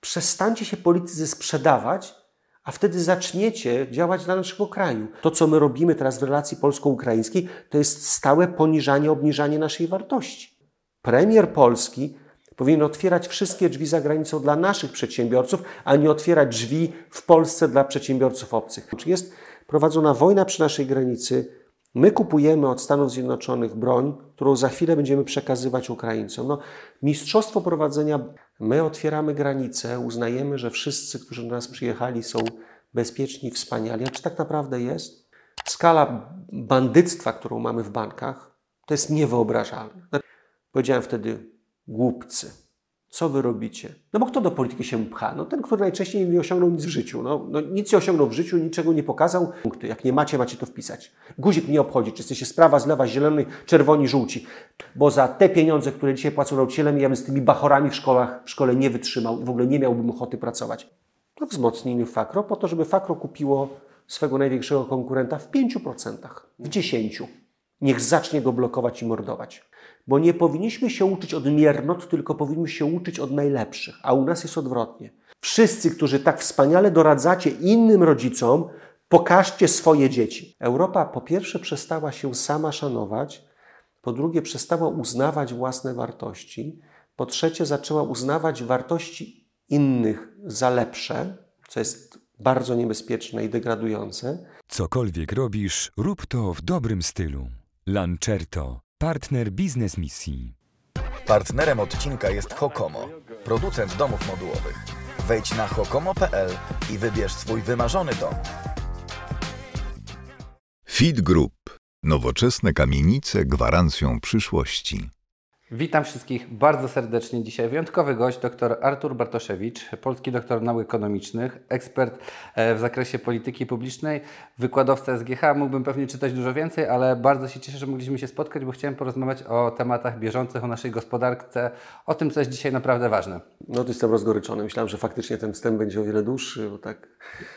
Przestańcie się politycy sprzedawać, a wtedy zaczniecie działać dla naszego kraju. To, co my robimy teraz w relacji polsko-ukraińskiej, to jest stałe poniżanie, obniżanie naszej wartości. Premier Polski powinien otwierać wszystkie drzwi za granicą dla naszych przedsiębiorców, a nie otwierać drzwi w Polsce dla przedsiębiorców obcych. Jest prowadzona wojna przy naszej granicy? My kupujemy od Stanów Zjednoczonych broń, którą za chwilę będziemy przekazywać Ukraińcom. No, mistrzostwo prowadzenia, my otwieramy granice, uznajemy, że wszyscy, którzy do nas przyjechali, są bezpieczni, wspaniali. A czy tak naprawdę jest? Skala bandyctwa, którą mamy w bankach, to jest niewyobrażalne. Powiedziałem wtedy, głupcy. Co wy robicie? No bo kto do polityki się pcha? No ten, który najczęściej nie osiągnął nic w życiu. No, no nic nie osiągnął w życiu, niczego nie pokazał. Punkty. Jak nie macie, macie to wpisać. Guzik nie obchodzi, czy jesteście z prawa, z lewa, zielony, czerwoni, żółci. Bo za te pieniądze, które dzisiaj płacą nauczycielem, ja bym z tymi bachorami w szkołach, w szkole nie wytrzymał i w ogóle nie miałbym ochoty pracować. To wzmocnieniu Fakro po to, żeby Fakro kupiło swego największego konkurenta w 5%, w 10%. Niech zacznie go blokować i mordować. Bo nie powinniśmy się uczyć od miernot, tylko powinniśmy się uczyć od najlepszych, a u nas jest odwrotnie. Wszyscy, którzy tak wspaniale doradzacie innym rodzicom, pokażcie swoje dzieci. Europa po pierwsze przestała się sama szanować, po drugie przestała uznawać własne wartości, po trzecie zaczęła uznawać wartości innych za lepsze, co jest bardzo niebezpieczne i degradujące. Cokolwiek robisz, rób to w dobrym stylu. Lancerto Partner biznes misji. Partnerem odcinka jest Hokomo, producent domów modułowych. Wejdź na hokomo.pl i wybierz swój wymarzony dom. Feed Group. Nowoczesne kamienice gwarancją przyszłości. Witam wszystkich bardzo serdecznie. Dzisiaj wyjątkowy gość, dr Artur Bartoszewicz, polski doktor nauk ekonomicznych, ekspert e, w zakresie polityki publicznej, wykładowca SGH. Mógłbym pewnie czytać dużo więcej, ale bardzo się cieszę, że mogliśmy się spotkać, bo chciałem porozmawiać o tematach bieżących, o naszej gospodarce, o tym, co jest dzisiaj naprawdę ważne. No to jestem rozgoryczony. Myślałem, że faktycznie ten wstęp będzie o wiele dłuższy, bo tak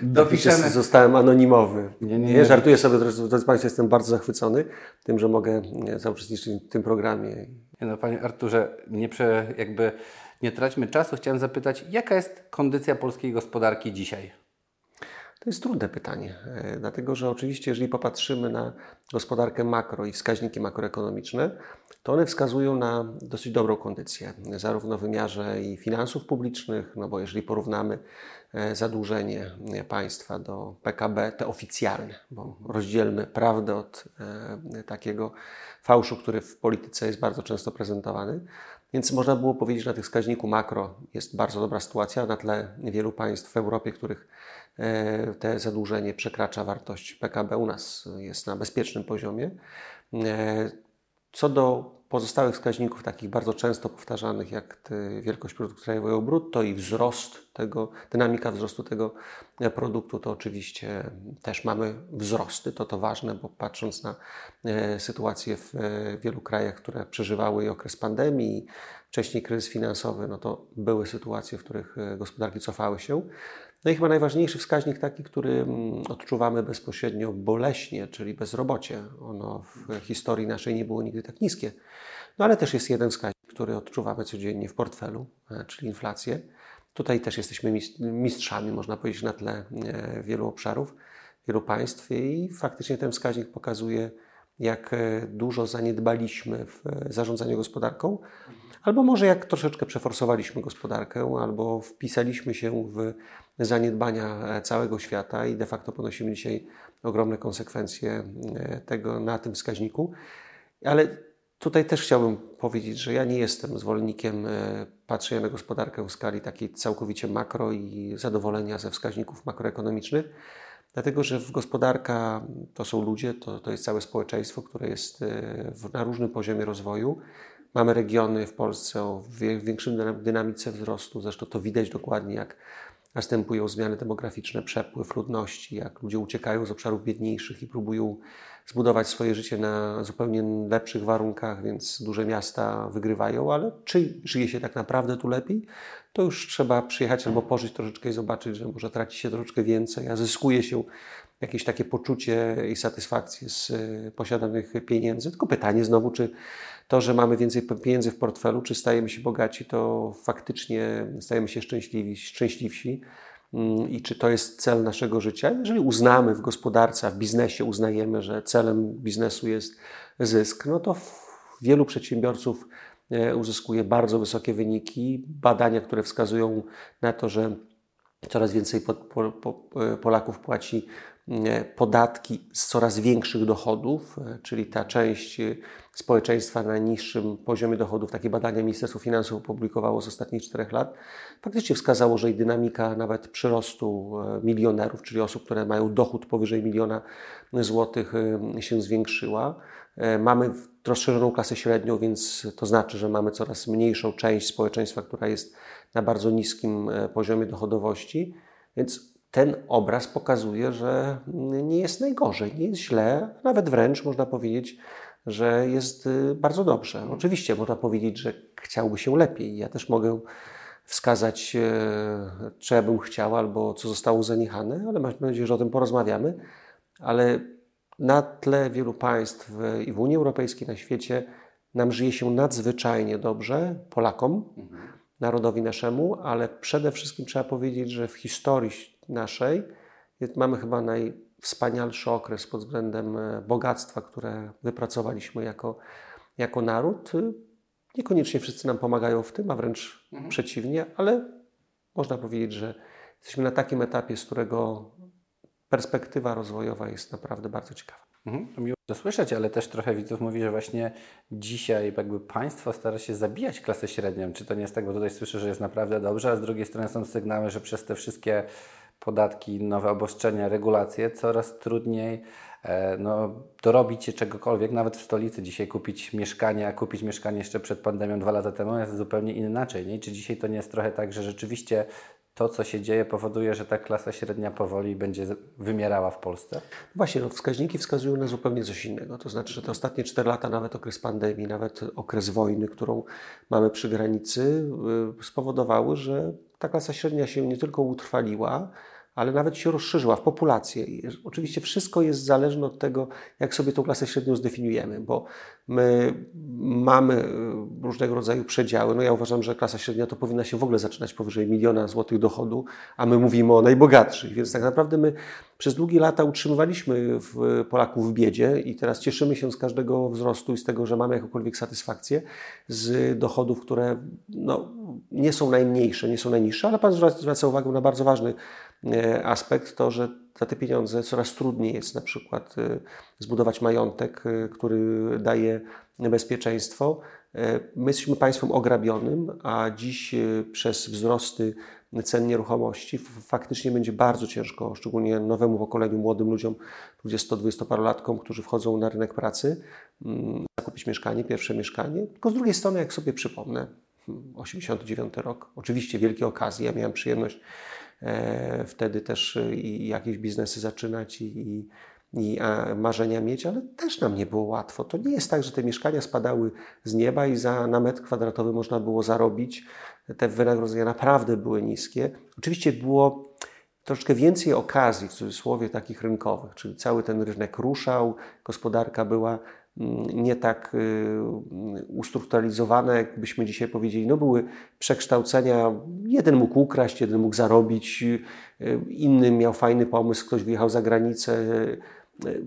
Dopiszemy. zostałem anonimowy. Nie, nie, nie. żartuję sobie, drodzy Państwo, jestem bardzo zachwycony tym, że mogę zauczestniczyć w tym programie. No, panie Arturze, nie prze, jakby nie traćmy czasu. Chciałem zapytać, jaka jest kondycja polskiej gospodarki dzisiaj? To jest trudne pytanie, e, dlatego że oczywiście, jeżeli popatrzymy na gospodarkę makro i wskaźniki makroekonomiczne, to one wskazują na dosyć dobrą kondycję, zarówno w wymiarze i finansów publicznych, no bo jeżeli porównamy e, zadłużenie państwa do PKB, te oficjalne, bo rozdzielmy prawdę od e, takiego fałszu, który w polityce jest bardzo często prezentowany. Więc można było powiedzieć, że na tych wskaźniku makro jest bardzo dobra sytuacja na tle wielu państw w Europie, których e, te zadłużenie przekracza wartość PKB. U nas jest na bezpiecznym poziomie. E, co do pozostałych wskaźników, takich bardzo często powtarzanych, jak wielkość produktu krajowego brutto i wzrost tego, dynamika wzrostu tego produktu, to oczywiście też mamy wzrosty. To to ważne, bo patrząc na e, sytuację w e, wielu krajach, które przeżywały okres pandemii, wcześniej kryzys finansowy, no to były sytuacje, w których e, gospodarki cofały się. No i chyba najważniejszy wskaźnik taki, który mm, odczuwamy bezpośrednio boleśnie, czyli bezrobocie. Ono w historii naszej nie było nigdy tak niskie. No ale też jest jeden wskaźnik, który odczuwamy codziennie w portfelu, e, czyli inflację. Tutaj też jesteśmy mistrzami, można powiedzieć, na tle e, wielu obszarów, wielu państw i faktycznie ten wskaźnik pokazuje, jak e, dużo zaniedbaliśmy w zarządzaniu gospodarką, albo może jak troszeczkę przeforsowaliśmy gospodarkę, albo wpisaliśmy się w zaniedbania całego świata i de facto ponosimy dzisiaj ogromne konsekwencje tego na tym wskaźniku. Ale tutaj też chciałbym powiedzieć, że ja nie jestem zwolennikiem patrzenia na gospodarkę w skali takiej całkowicie makro i zadowolenia ze wskaźników makroekonomicznych. Dlatego, że w gospodarka to są ludzie, to, to jest całe społeczeństwo, które jest na różnym poziomie rozwoju. Mamy regiony w Polsce o większym dynamice wzrostu, zresztą to widać dokładnie, jak następują zmiany demograficzne, przepływ ludności, jak ludzie uciekają z obszarów biedniejszych i próbują zbudować swoje życie na zupełnie lepszych warunkach, więc duże miasta wygrywają, ale czy żyje się tak naprawdę tu lepiej, to już trzeba przyjechać albo pożyć troszeczkę i zobaczyć, że może traci się troszeczkę więcej, a zyskuje się jakieś takie poczucie i satysfakcję z e, posiadanych pieniędzy. Tylko pytanie znowu, czy to, że mamy więcej pieniędzy w portfelu, czy stajemy się bogaci, to faktycznie stajemy się szczęśliwi, szczęśliwsi mm, i czy to jest cel naszego życia. Jeżeli uznamy w gospodarce, w biznesie uznajemy, że celem biznesu jest zysk, no to wielu przedsiębiorców e, uzyskuje bardzo wysokie wyniki. Badania, które wskazują na to, że coraz więcej e, Polaków płaci podatki z coraz większych dochodów, e, czyli ta część e, społeczeństwa na niższym poziomie dochodów, takie badania Ministerstwo Finansów opublikowało z ostatnich czterech lat, faktycznie wskazało, że i dynamika nawet przyrostu milionerów, czyli osób, które mają dochód powyżej miliona złotych, się zwiększyła. Mamy rozszerzoną klasę średnią, więc to znaczy, że mamy coraz mniejszą część społeczeństwa, która jest na bardzo niskim poziomie dochodowości. Więc ten obraz pokazuje, że nie jest najgorzej, nie jest źle, nawet wręcz można powiedzieć, że jest y, bardzo dobrze. Oczywiście można powiedzieć, że chciałby się lepiej. Ja też mogę wskazać, co ja bym chciał albo co zostało zaniechane, ale mam nadzieję, że o tym porozmawiamy. Ale na tle wielu państw i w Unii Europejskiej, na świecie, nam żyje się nadzwyczajnie dobrze, Polakom, narodowi naszemu, ale przede wszystkim trzeba powiedzieć, że w historii naszej mamy chyba najwspanialszy okres pod względem e, bogactwa, które wypracowaliśmy jako, jako naród. Niekoniecznie wszyscy nam pomagają w tym, a wręcz mhm. przeciwnie, ale można powiedzieć, że jesteśmy na takim etapie, z którego perspektywa rozwojowa jest naprawdę bardzo ciekawa. Mhm, miło to słyszeć, ale też trochę widzów mówi, że właśnie dzisiaj jakby państwo stara się zabijać klasę średnią. Czy to nie jest tak, bo tutaj słyszę, że jest naprawdę dobrze, a z drugiej strony są sygnały, że przez te wszystkie podatki, nowe obostrzenia, regulacje, coraz trudniej e, no, dorobić się czegokolwiek, nawet w stolicy dzisiaj kupić mieszkanie, a kupić mieszkanie jeszcze przed pandemią dwa lata temu jest zupełnie inaczej. Nie? Czy dzisiaj to nie jest trochę tak, że rzeczywiście to, co się dzieje, powoduje, że ta klasa średnia powoli będzie wymierała w Polsce? Właśnie, no, wskaźniki wskazują na zupełnie coś innego. To znaczy, że te ostatnie 4 lata, nawet okres pandemii, nawet okres wojny, którą mamy przy granicy, y, spowodowały, że ta klasa średnia się nie tylko utrwaliła, ale nawet się rozszerzyła w populację. I oczywiście wszystko jest zależne od tego, jak sobie tą klasę średnią zdefiniujemy, bo my mamy y, różnego rodzaju przedziały. No ja uważam, że klasa średnia to powinna się w ogóle zaczynać powyżej miliona złotych dochodu, a my mówimy o najbogatszych, więc tak naprawdę my przez długie lata utrzymywaliśmy Polaków w biedzie i teraz cieszymy się z każdego wzrostu i z tego, że mamy jakąkolwiek satysfakcję z dochodów, które no, nie są najmniejsze, nie są najniższe, ale Pan zwraca uwagę na bardzo ważny e, aspekt, to, że za te pieniądze coraz trudniej jest na przykład e, zbudować majątek, e, który daje bezpieczeństwo. My jesteśmy państwem ograbionym, a dziś przez wzrosty cen nieruchomości faktycznie będzie bardzo ciężko, szczególnie nowemu pokoleniu, młodym ludziom, 20-20-parolatkom, którzy wchodzą na rynek pracy, mm, zakupić mieszkanie, pierwsze mieszkanie. Tylko z drugiej strony, jak sobie przypomnę, 89 rok. Oczywiście wielkie okazje. Ja miałem przyjemność e, wtedy też e, i jakieś biznesy zaczynać i, i marzenia mieć, ale też nam nie było łatwo. To nie jest tak, że te mieszkania spadały z nieba i za, na metr kwadratowy można było zarobić. Te wynagrodzenia naprawdę były niskie. Oczywiście było troszkę więcej okazji, w cudzysłowie, takich rynkowych, czyli cały ten rynek ruszał, gospodarka była nie tak y, ustrukturalizowane, jakbyśmy dzisiaj powiedzieli. No były przekształcenia, jeden mógł ukraść, jeden mógł zarobić, y, inny miał fajny pomysł, ktoś wyjechał za granicę.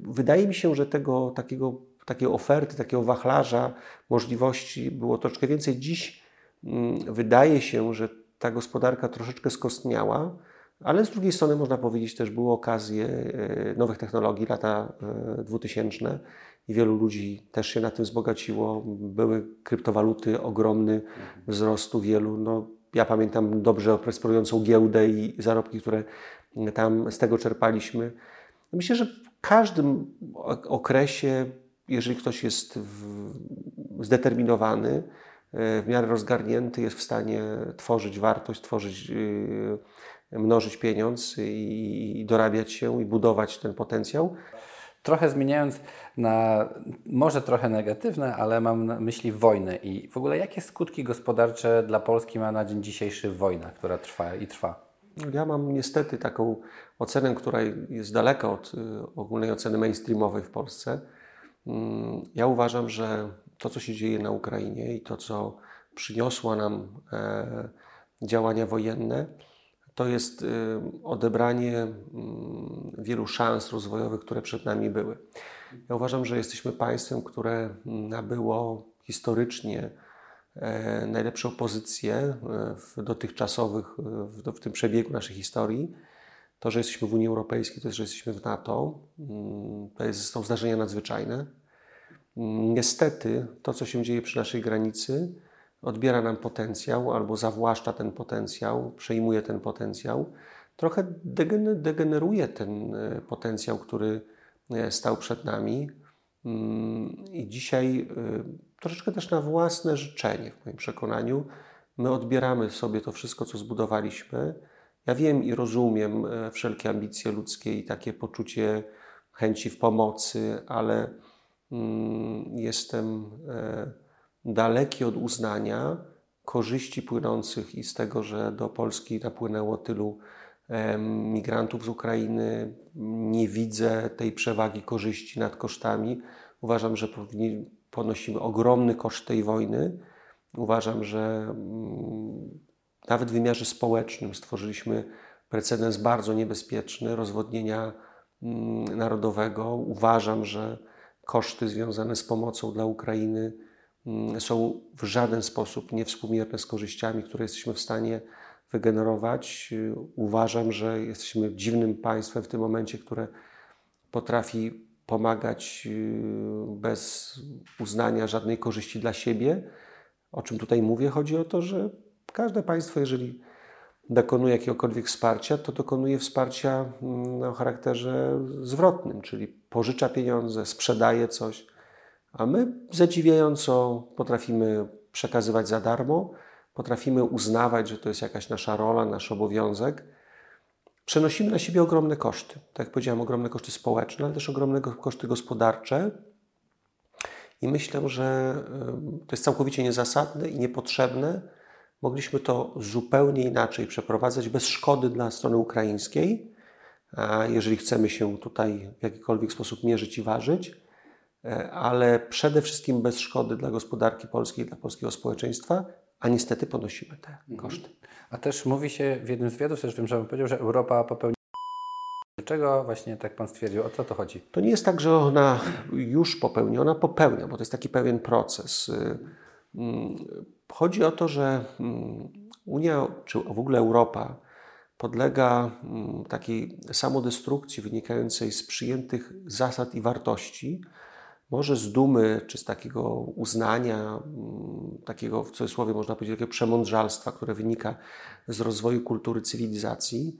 Wydaje mi się, że tego takiego, takiej oferty, takiego wachlarza możliwości było troszkę więcej. Dziś mm, wydaje się, że ta gospodarka troszeczkę skostniała, ale z drugiej strony można powiedzieć też były okazje y, nowych technologii, lata 2000 i wielu ludzi też się na tym wzbogaciło. Były kryptowaluty, ogromny wzrostu wielu. No, ja pamiętam dobrze prosperującą giełdę i zarobki, które tam z tego czerpaliśmy. Myślę, że w każdym okresie, jeżeli ktoś jest zdeterminowany, e, w miarę rozgarnięty, jest w stanie tworzyć wartość, tworzyć, e, mnożyć pieniądz i dorabiać się i budować ten potencjał trochę zmieniając na może trochę negatywne, ale mam na myśli wojnę i w ogóle jakie skutki gospodarcze dla Polski ma na dzień dzisiejszy wojna, która trwa i trwa? Ja mam niestety taką ocenę, która jest daleka od y, ogólnej oceny mainstreamowej w Polsce. Mm, ja uważam, że to, co się dzieje na Ukrainie i to, co przyniosła nam e, działania wojenne, to jest y, odebranie mm, wielu szans rozwojowych, które przed nami były. Ja uważam, że jesteśmy państwem, które nabyło historycznie e, najlepszą pozycję e, w dotychczasowych, w, w tym przebiegu naszej historii. To, że jesteśmy w Unii Europejskiej, to, że jesteśmy w NATO, mm, to jest, są zdarzenia nadzwyczajne. Mm, niestety, to, co się dzieje przy naszej granicy, odbiera nam potencjał albo zawłaszcza ten potencjał, przejmuje ten potencjał, trochę degeneruje ten e, potencjał, który e, stał przed nami. Mm, I dzisiaj e, troszeczkę też na własne życzenie, w moim przekonaniu, my odbieramy sobie to wszystko, co zbudowaliśmy. Ja wiem i rozumiem wszelkie ambicje ludzkie i takie poczucie chęci w pomocy, ale mm, jestem daleki od uznania korzyści płynących i z tego, że do Polski napłynęło tylu migrantów z Ukrainy. Nie widzę tej przewagi korzyści nad kosztami. Uważam, że ponosimy ogromny koszt tej wojny. Uważam, że mm, nawet w wymiarze społecznym stworzyliśmy precedens bardzo niebezpieczny rozwodnienia mm, narodowego. Uważam, że koszty związane z pomocą dla Ukrainy są w żaden sposób niewspółmierne z korzyściami, które jesteśmy w stanie wygenerować. Uważam, że jesteśmy dziwnym państwem w tym momencie, które potrafi pomagać y, bez uznania żadnej korzyści dla siebie. O czym tutaj mówię? Chodzi o to, że każde państwo, jeżeli dokonuje jakiegokolwiek wsparcia, to dokonuje wsparcia mm, o charakterze zwrotnym, czyli pożycza pieniądze, sprzedaje coś a my zadziwiająco potrafimy przekazywać za darmo, potrafimy uznawać, że to jest jakaś nasza rola, nasz obowiązek. Przenosimy na siebie ogromne koszty. Tak jak powiedziałem, ogromne koszty społeczne, ale też ogromne koszty gospodarcze. I myślę, że to jest całkowicie niezasadne i niepotrzebne. Mogliśmy to zupełnie inaczej przeprowadzać, bez szkody dla strony ukraińskiej, jeżeli chcemy się tutaj w jakikolwiek sposób mierzyć i ważyć. E, ale przede wszystkim bez szkody dla gospodarki polskiej, dla polskiego społeczeństwa, a niestety ponosimy te mhm. koszty. A też mówi się w jednym z wywiadów, też wiem, że Pan powiedział, że Europa popełni Dlaczego właśnie tak Pan stwierdził? O co to chodzi? To nie jest tak, że ona już popełni, ona popełnia, bo to jest taki pewien proces. Y, mm, chodzi o to, że mm, Unia, czy w ogóle Europa, podlega mm, takiej samodestrukcji wynikającej z przyjętych zasad i wartości, może z dumy, czy z takiego uznania, mm, takiego w cudzysłowie można powiedzieć, takiego przemądrzalstwa, które wynika z rozwoju kultury cywilizacji.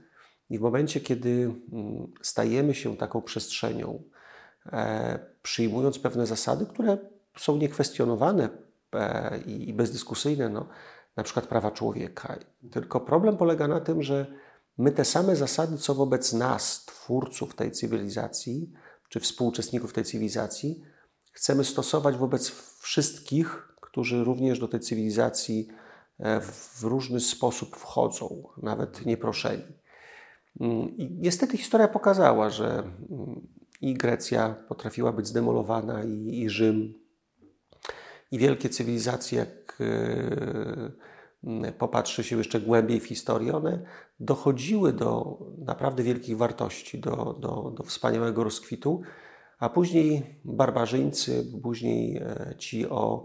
I w momencie, kiedy mm, stajemy się taką przestrzenią, e, przyjmując pewne zasady, które są niekwestionowane e, i bezdyskusyjne, no, na przykład prawa człowieka. Tylko problem polega na tym, że my te same zasady, co wobec nas, twórców tej cywilizacji, czy współuczestników tej cywilizacji, chcemy stosować wobec wszystkich, którzy również do tej cywilizacji e, w różny sposób wchodzą, nawet nieproszeni. Mm, I niestety historia pokazała, że mm, i Grecja potrafiła być zdemolowana, i, i Rzym, i wielkie cywilizacje, jak e, popatrzy się jeszcze głębiej w historię, one dochodziły do naprawdę wielkich wartości, do, do, do wspaniałego rozkwitu, a później barbarzyńcy, później e, ci o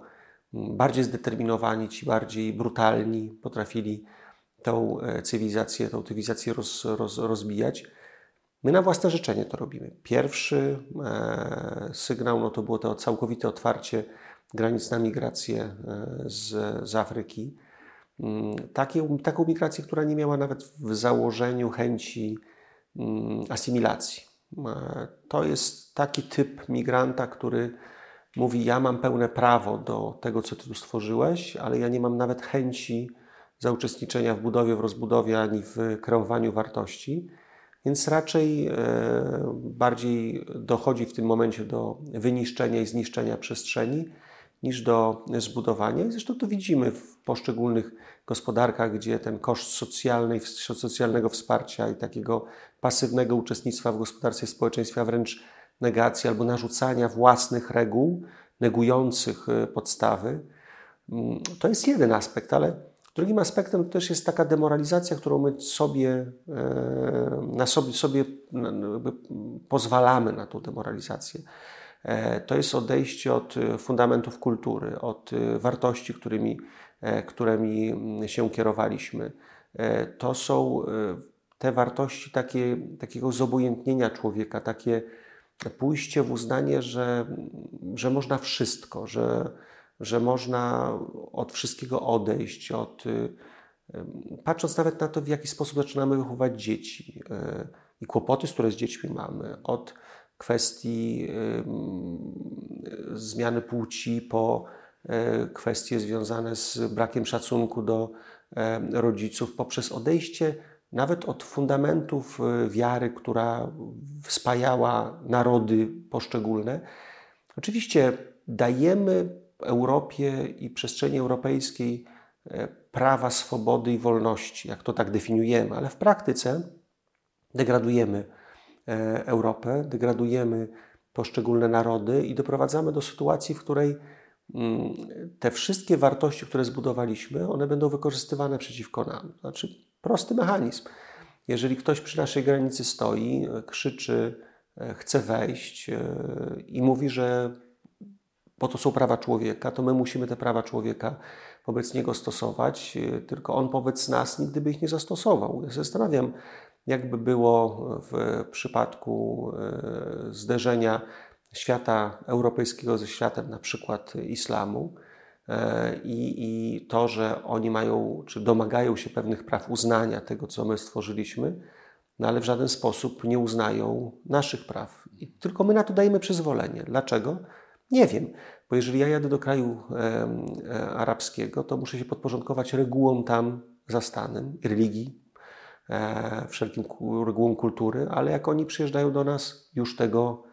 bardziej zdeterminowani, ci bardziej brutalni potrafili tą e, cywilizację, tą cywilizację roz, roz, rozbijać. My na własne życzenie to robimy. Pierwszy e, sygnał no to było to całkowite otwarcie granic na migrację z, z Afryki. Mm, takie, taką migrację, która nie miała nawet w założeniu chęci mm, asymilacji. To jest taki typ migranta, który mówi: Ja mam pełne prawo do tego, co ty tu stworzyłeś, ale ja nie mam nawet chęci zauczestniczenia w budowie, w rozbudowie ani w kreowaniu wartości. Więc raczej e, bardziej dochodzi w tym momencie do wyniszczenia i zniszczenia przestrzeni niż do zbudowania. zresztą to widzimy w poszczególnych gospodarkach, gdzie ten koszt socjalnego wsparcia i takiego pasywnego uczestnictwa w gospodarce i społeczeństwie, a wręcz negacji albo narzucania własnych reguł, negujących e, podstawy, mm, to jest jeden aspekt, ale drugim aspektem też jest taka demoralizacja, którą my sobie, e, na sobie, sobie pozwalamy na tą demoralizację. E, to jest odejście od fundamentów kultury, od wartości, którymi, którymi się kierowaliśmy. To są te wartości takie, takiego zobojętnienia człowieka, takie pójście w uznanie, że, że można wszystko, że, że można od wszystkiego odejść, od, patrząc nawet na to, w jaki sposób zaczynamy wychowywać dzieci e, i kłopoty, które z dziećmi mamy, od kwestii zmiany płci po e, kwestie związane z brakiem szacunku do e, rodziców, poprzez odejście nawet od fundamentów e, wiary, która spajała narody poszczególne. Oczywiście dajemy Europie i przestrzeni europejskiej prawa swobody i wolności, jak to tak definiujemy, ale w praktyce degradujemy Europę, degradujemy poszczególne narody i doprowadzamy do sytuacji, w której mm, te wszystkie wartości, które zbudowaliśmy, one będą wykorzystywane przeciwko nam. Znaczy, Prosty mechanizm. Jeżeli ktoś przy naszej granicy stoi, krzyczy, e, chce wejść e, i mówi, że po to są prawa człowieka, to my musimy te prawa człowieka wobec niego stosować, e, tylko on wobec nas nigdy by ich nie zastosował. Ja zastanawiam, jakby było w przypadku zderzenia świata europejskiego ze światem na przykład islamu E, i, i to, że oni mają, czy domagają się pewnych praw uznania tego, co my stworzyliśmy, no ale w żaden sposób nie uznają naszych praw. I tylko my na to dajemy przyzwolenie. Dlaczego? Nie wiem, bo jeżeli ja jadę do kraju e, arabskiego, to muszę się podporządkować regułom tam zastanym, religii, e, wszelkim regułom kultury, ale jak oni przyjeżdżają do nas, już tego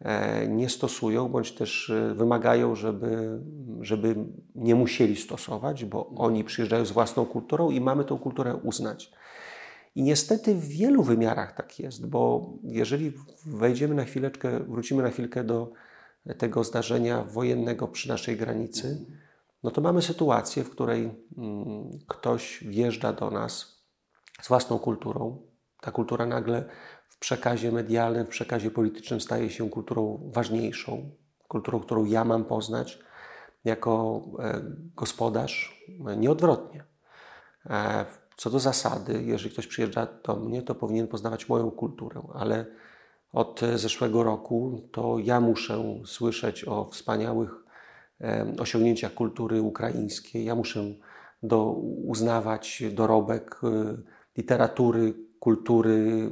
E, nie stosują, bądź też e, wymagają, żeby, żeby nie musieli stosować, bo oni przyjeżdżają z własną kulturą i mamy tę kulturę uznać. I niestety w wielu wymiarach tak jest, bo jeżeli wejdziemy na chwileczkę, wrócimy na chwilkę do tego zdarzenia wojennego przy naszej granicy, no to mamy sytuację, w której mm, ktoś wjeżdża do nas z własną kulturą. Ta kultura nagle w przekazie medialnym, w przekazie politycznym staje się kulturą ważniejszą, kulturą, którą ja mam poznać jako e, gospodarz, e, nieodwrotnie. E, co do zasady, jeżeli ktoś przyjeżdża do mnie, to powinien poznawać moją kulturę, ale od zeszłego roku to ja muszę słyszeć o wspaniałych osiągnięciach kultury ukraińskiej. Ja muszę do, uznawać dorobek literatury, kultury,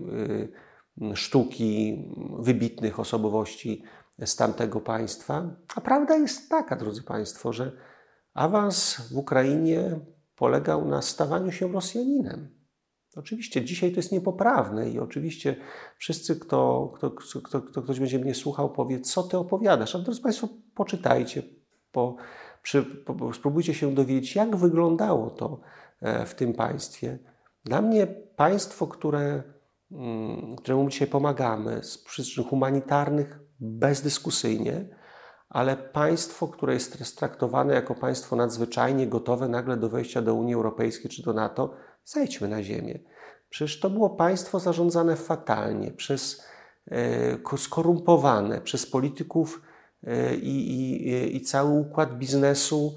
sztuki wybitnych osobowości z tamtego państwa. A prawda jest taka, drodzy Państwo, że awans w Ukrainie polegał na stawaniu się Rosjaninem. Oczywiście dzisiaj to jest niepoprawne i oczywiście wszyscy, kto, kto, kto, kto ktoś będzie mnie słuchał, powie, co ty opowiadasz. A drodzy Państwo, poczytajcie, po, przy, po, spróbujcie się dowiedzieć, jak wyglądało to e, w tym państwie. Dla mnie państwo, które Mm, któremu dzisiaj pomagamy z przyczyn humanitarnych bezdyskusyjnie, ale państwo, które jest traktowane jako państwo nadzwyczajnie gotowe nagle do wejścia do Unii Europejskiej czy do NATO, zejdźmy na ziemię. Przecież to było państwo zarządzane fatalnie, przez e, skorumpowane, przez polityków e, i, i, i cały układ biznesu,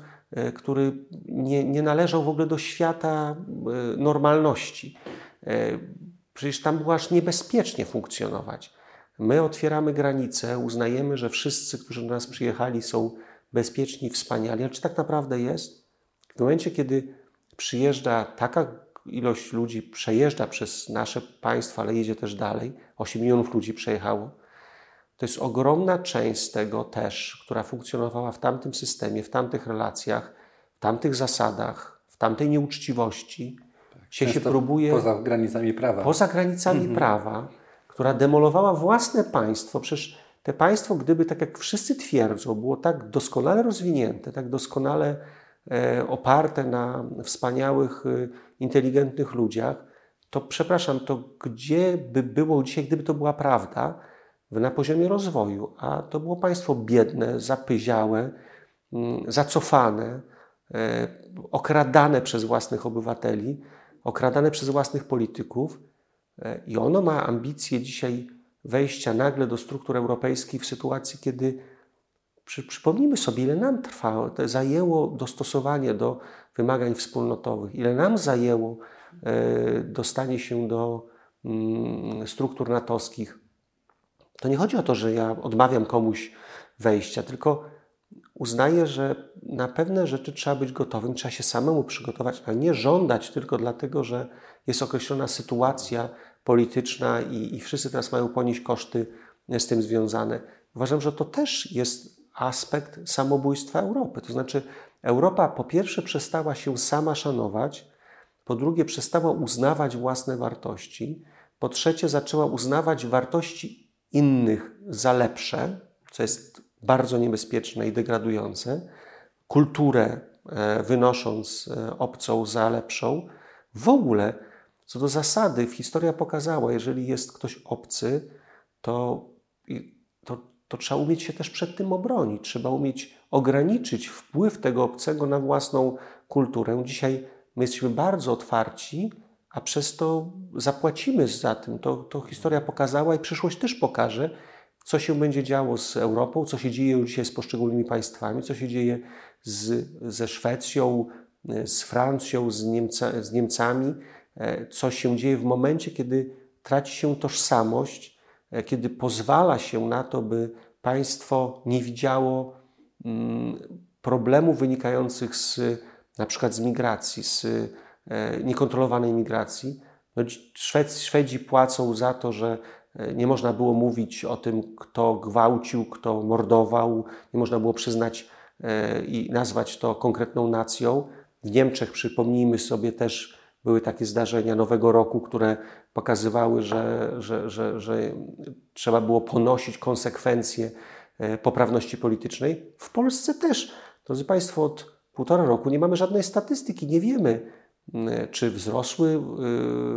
który nie, nie należał w ogóle do świata normalności Przecież tam było aż niebezpiecznie funkcjonować. My otwieramy granice, uznajemy, że wszyscy, którzy do nas przyjechali, są bezpieczni wspaniali. Ale czy tak naprawdę jest? W momencie, kiedy przyjeżdża taka ilość ludzi, przejeżdża przez nasze państwo, ale jedzie też dalej, 8 milionów ludzi przejechało, to jest ogromna część z tego też, która funkcjonowała w tamtym systemie, w tamtych relacjach, w tamtych zasadach, w tamtej nieuczciwości, się, się Często próbuje Poza granicami prawa. poza granicami prawa, która demolowała własne państwo. Przecież te państwo, gdyby, tak jak wszyscy twierdzą, było tak doskonale rozwinięte, tak doskonale e, oparte na wspaniałych, e, inteligentnych ludziach, to przepraszam, to gdzie by było dzisiaj, gdyby to była prawda, na poziomie rozwoju, a to było państwo biedne, zapyziałe, mm, zacofane, e, okradane przez własnych obywateli, okradane przez własnych polityków e, i ono ma ambicje dzisiaj wejścia nagle do struktur europejskich w sytuacji, kiedy przy, przypomnijmy sobie, ile nam trwało, zajęło dostosowanie do wymagań wspólnotowych, ile nam zajęło e, dostanie się do mm, struktur natowskich. To nie chodzi o to, że ja odmawiam komuś wejścia, tylko uznaję, że na pewne rzeczy trzeba być gotowym, trzeba się samemu przygotować, a nie żądać tylko dlatego, że jest określona sytuacja polityczna i, i wszyscy teraz mają ponieść koszty z tym związane. Uważam, że to też jest aspekt samobójstwa Europy. To znaczy, Europa po pierwsze przestała się sama szanować, po drugie przestała uznawać własne wartości, po trzecie zaczęła uznawać wartości innych za lepsze, co jest bardzo niebezpieczne i degradujące, kulturę e, wynosząc e, obcą za lepszą. W ogóle, co do zasady, historia pokazała, jeżeli jest ktoś obcy, to, to, to trzeba umieć się też przed tym obronić. Trzeba umieć ograniczyć wpływ tego obcego na własną kulturę. Dzisiaj my jesteśmy bardzo otwarci, a przez to zapłacimy za tym. To, to historia pokazała i przyszłość też pokaże, co się będzie działo z Europą, co się dzieje dzisiaj z poszczególnymi państwami, co się dzieje z, ze Szwecją, z Francją, z, Niemca, z Niemcami, e, co się dzieje w momencie, kiedy traci się tożsamość, e, kiedy pozwala się na to, by państwo nie widziało mm, problemów wynikających z na przykład z migracji, z niekontrolowanej migracji. No, Szwedzi płacą za to, że E, nie można było mówić o tym, kto gwałcił, kto mordował, nie można było przyznać e, i nazwać to konkretną nacją. W Niemczech, przypomnijmy sobie, też były takie zdarzenia Nowego Roku, które pokazywały, że, że, że, że trzeba było ponosić konsekwencje e, poprawności politycznej. W Polsce też, drodzy Państwo, od półtora roku nie mamy żadnej statystyki, nie wiemy, czy wzrosły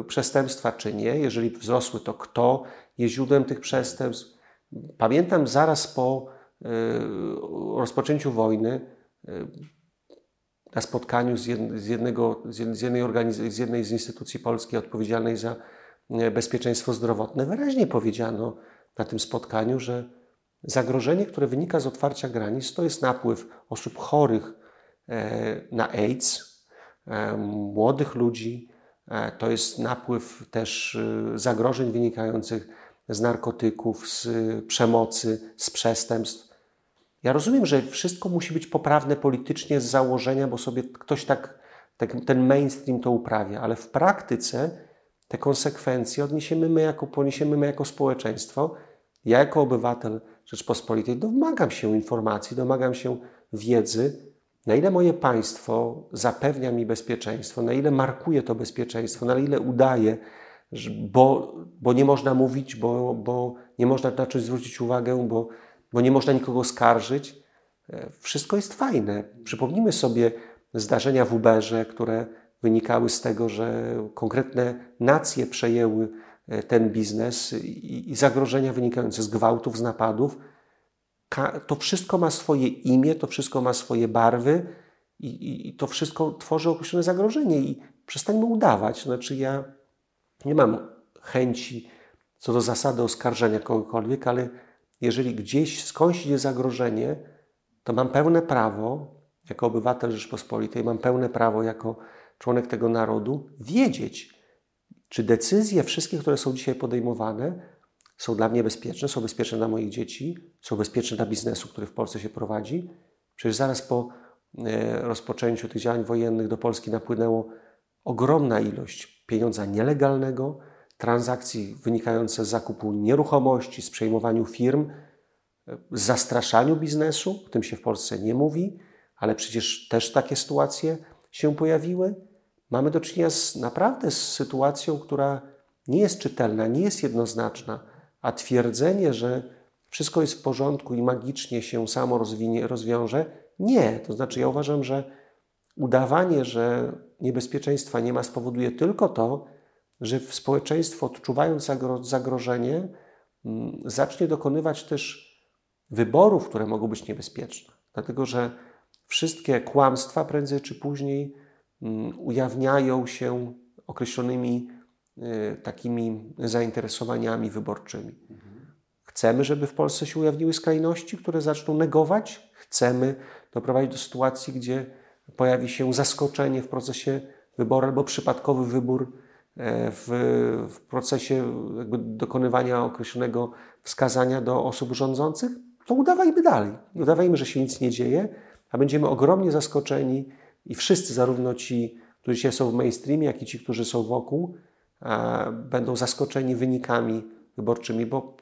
przestępstwa, czy nie. Jeżeli wzrosły, to kto, jest źródłem tych przestępstw. Pamiętam zaraz po e, rozpoczęciu wojny e, na spotkaniu z, jednego, z, jednej z jednej z instytucji polskiej odpowiedzialnej za e, bezpieczeństwo zdrowotne, wyraźnie powiedziano na tym spotkaniu, że zagrożenie, które wynika z otwarcia granic, to jest napływ osób chorych na AIDS, młodych ludzi, to jest napływ też zagrożeń wynikających z narkotyków, z przemocy, z przestępstw. Ja rozumiem, że wszystko musi być poprawne politycznie z założenia, bo sobie ktoś tak, tak ten mainstream to uprawia, ale w praktyce te konsekwencje odniesiemy my jako, poniesiemy my jako społeczeństwo. Ja jako obywatel Rzeczpospolitej domagam się informacji, domagam się wiedzy, na ile moje państwo zapewnia mi bezpieczeństwo, na ile markuje to bezpieczeństwo, na ile udaje, bo, bo nie można mówić, bo, bo nie można na coś zwrócić uwagę, bo, bo nie można nikogo skarżyć. E, wszystko jest fajne. Przypomnijmy sobie zdarzenia w Uberze, które wynikały z tego, że konkretne nacje przejęły e, ten biznes i, i zagrożenia wynikające z gwałtów, z napadów. To wszystko ma swoje imię, to wszystko ma swoje barwy i, i, i to wszystko tworzy określone zagrożenie. I przestańmy udawać. Znaczy, ja nie mam chęci co do zasady oskarżenia kogokolwiek, ale jeżeli gdzieś skądś idzie zagrożenie, to mam pełne prawo, jako obywatel Rzeczpospolitej, mam pełne prawo jako członek tego narodu wiedzieć, czy decyzje wszystkie, które są dzisiaj podejmowane, są dla mnie bezpieczne, są bezpieczne dla moich dzieci, są bezpieczne dla biznesu, który w Polsce się prowadzi. Przecież zaraz po e, rozpoczęciu tych działań wojennych do Polski napłynęło ogromna ilość pieniądza nielegalnego, transakcji wynikające z zakupu nieruchomości, z przejmowaniu firm, z zastraszaniu biznesu, o tym się w Polsce nie mówi, ale przecież też takie sytuacje się pojawiły. mamy do czynienia z, naprawdę z sytuacją, która nie jest czytelna, nie jest jednoznaczna, a twierdzenie, że wszystko jest w porządku i magicznie się samo rozwinie, rozwiąże, nie. To znaczy, ja uważam, że udawanie, że niebezpieczeństwa nie ma, spowoduje tylko to, że społeczeństwo, odczuwając zagrożenie, mm, zacznie dokonywać też wyborów, które mogą być niebezpieczne. Dlatego, że wszystkie kłamstwa prędzej czy później mm, ujawniają się określonymi takimi zainteresowaniami wyborczymi. Chcemy, żeby w Polsce się ujawniły skrajności, które zaczną negować. Chcemy doprowadzić do sytuacji, gdzie pojawi się zaskoczenie w procesie wyboru albo przypadkowy wybór e, w, w procesie dokonywania określonego wskazania do osób rządzących, to udawajmy dalej. Udawajmy, że się nic nie dzieje, a będziemy ogromnie zaskoczeni i wszyscy, zarówno ci, którzy są w mainstreamie, jak i ci, którzy są wokół, będą zaskoczeni wynikami wyborczymi, bo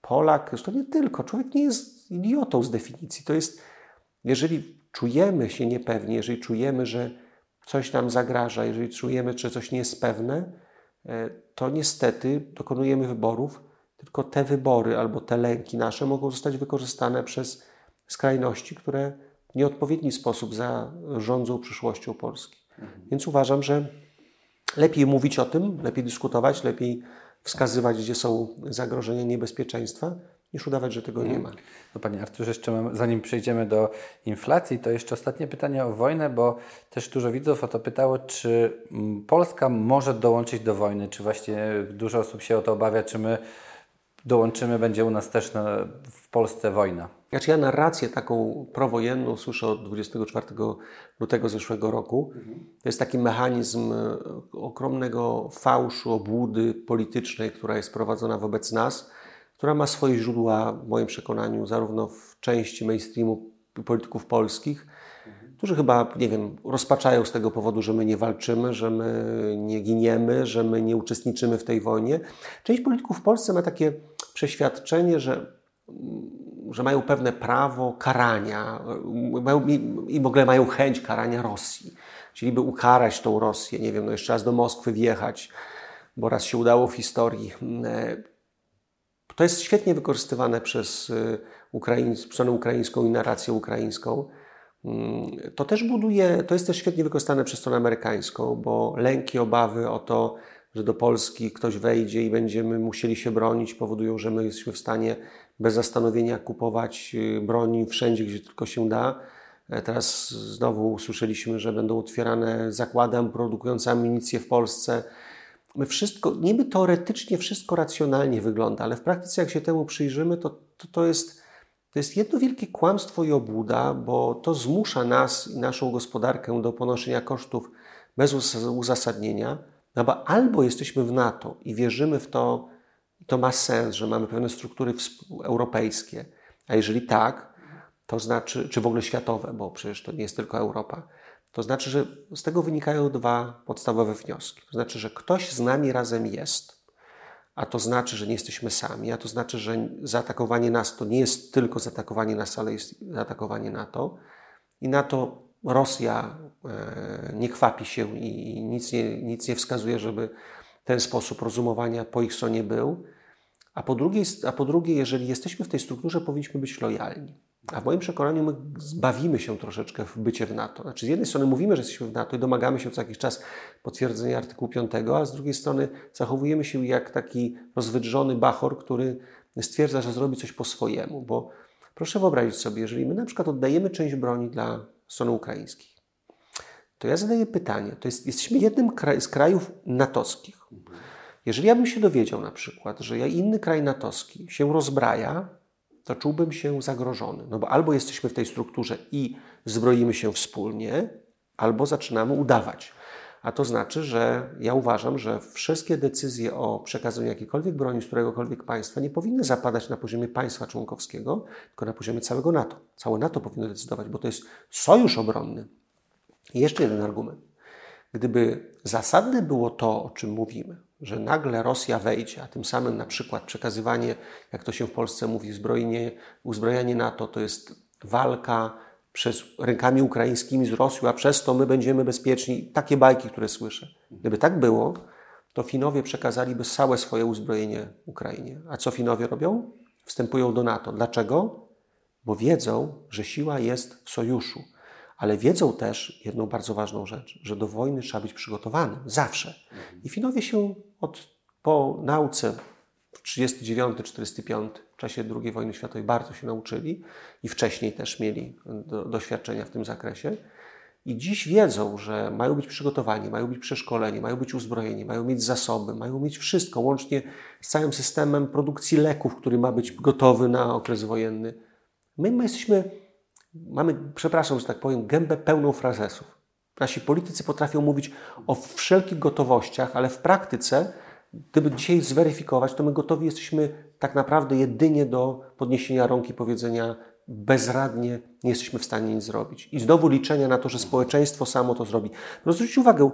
Polak, zresztą nie tylko, człowiek nie jest idiotą z definicji. To jest, jeżeli czujemy się niepewnie, jeżeli czujemy, że coś nam zagraża, jeżeli czujemy, że coś nie jest pewne, e, to niestety dokonujemy wyborów, tylko te wybory albo te lęki nasze mogą zostać wykorzystane przez skrajności, które w nieodpowiedni sposób zarządzą przyszłością Polski. Mhm. Więc uważam, że lepiej mówić o tym, lepiej dyskutować, lepiej wskazywać, gdzie są zagrożenia, niebezpieczeństwa, niż udawać, że tego nie ma. No Panie Arturze, jeszcze mam, zanim przejdziemy do inflacji, to jeszcze ostatnie pytanie o wojnę, bo też dużo widzów o to pytało, czy mm, Polska może dołączyć do wojny, czy właśnie dużo osób się o to obawia, czy my dołączymy, będzie u nas też na, w Polsce wojna. Znaczy ja narrację taką prowojenną słyszę od 24 lutego zeszłego roku. To jest taki mechanizm e, ogromnego fałszu, obłudy politycznej, która jest prowadzona wobec nas, która ma swoje źródła w moim przekonaniu zarówno w części mainstreamu polityków polskich, którzy chyba, nie wiem, rozpaczają z tego powodu, że my nie walczymy, że my nie giniemy, że my nie uczestniczymy w tej wojnie. Część polityków w Polsce ma takie przeświadczenie, że, że mają pewne prawo karania mają, i w ogóle mają chęć karania Rosji. Chcieliby ukarać tą Rosję, nie wiem, no jeszcze raz do Moskwy wjechać, bo raz się udało w historii. To jest świetnie wykorzystywane przez y, stronę ukraińską i narrację ukraińską. Mm, to też buduje, to jest też świetnie wykorzystane przez stronę amerykańską, bo lęki, obawy o to, że do Polski ktoś wejdzie i będziemy musieli się bronić, powodują, że my jesteśmy w stanie bez zastanowienia kupować y, broni wszędzie, gdzie tylko się da. E, teraz znowu usłyszeliśmy, że będą otwierane zakłady produkujące amunicję w Polsce. My wszystko, niby teoretycznie wszystko racjonalnie wygląda, ale w praktyce jak się temu przyjrzymy, to, to, to jest to jest jedno wielkie kłamstwo i obłuda, bo to zmusza nas i naszą gospodarkę do ponoszenia kosztów bez uzasadnienia. No bo albo jesteśmy w NATO i wierzymy w to, i to ma sens, że mamy pewne struktury europejskie, a jeżeli tak, to znaczy, czy w ogóle światowe, bo przecież to nie jest tylko Europa, to znaczy, że z tego wynikają dwa podstawowe wnioski. To znaczy, że ktoś z nami razem jest, a to znaczy, że nie jesteśmy sami, a to znaczy, że zaatakowanie nas to nie jest tylko zaatakowanie nas, ale jest zaatakowanie NATO. I na to Rosja e, nie chwapi się i nic nie, nic nie wskazuje, żeby ten sposób rozumowania po ich stronie był. A po, drugie, a po drugie, jeżeli jesteśmy w tej strukturze, powinniśmy być lojalni. A w moim przekonaniu my zbawimy się troszeczkę w bycie w NATO. Znaczy z jednej strony mówimy, że jesteśmy w NATO i domagamy się co jakiś czas potwierdzenia artykułu 5, a z drugiej strony zachowujemy się jak taki rozwydrzony bachor, który stwierdza, że zrobi coś po swojemu. Bo proszę wyobrazić sobie, jeżeli my na przykład oddajemy część broni dla strony ukraińskiej, to ja zadaję pytanie, to jest, jesteśmy jednym z krajów natowskich. Jeżeli ja bym się dowiedział na przykład, że ja inny kraj natowski się rozbraja, to czułbym się zagrożony. No bo albo jesteśmy w tej strukturze i zbroimy się wspólnie, albo zaczynamy udawać. A to znaczy, że ja uważam, że wszystkie decyzje o przekazaniu jakiejkolwiek broni z któregokolwiek państwa nie powinny zapadać na poziomie państwa członkowskiego, tylko na poziomie całego NATO. Całe NATO powinno decydować, bo to jest sojusz obronny. I jeszcze jeden argument. Gdyby zasadne było to, o czym mówimy, że nagle Rosja wejdzie, a tym samym na przykład przekazywanie, jak to się w Polsce mówi, uzbrojenie, uzbrojenie NATO to jest walka przez rękami ukraińskimi z Rosją, a przez to my będziemy bezpieczni. Takie bajki, które słyszę. Gdyby tak było, to Finowie przekazaliby całe swoje uzbrojenie Ukrainie. A co Finowie robią? Wstępują do NATO. Dlaczego? Bo wiedzą, że siła jest w sojuszu. Ale wiedzą też jedną bardzo ważną rzecz, że do wojny trzeba być przygotowanym. Zawsze. I Finowie się od, po nauce w 1939-1945 w czasie II wojny światowej bardzo się nauczyli i wcześniej też mieli do, doświadczenia w tym zakresie. I dziś wiedzą, że mają być przygotowani, mają być przeszkoleni, mają być uzbrojeni, mają mieć zasoby, mają mieć wszystko, łącznie z całym systemem produkcji leków, który ma być gotowy na okres wojenny. My, my jesteśmy, mamy, przepraszam, że tak powiem, gębę pełną frazesów. Nasi politycy potrafią mówić o wszelkich gotowościach, ale w praktyce, gdyby dzisiaj zweryfikować, to my gotowi jesteśmy tak naprawdę jedynie do podniesienia rąk i powiedzenia bezradnie nie jesteśmy w stanie nic zrobić. I znowu liczenia na to, że społeczeństwo samo to zrobi. Zwróćcie uwagę,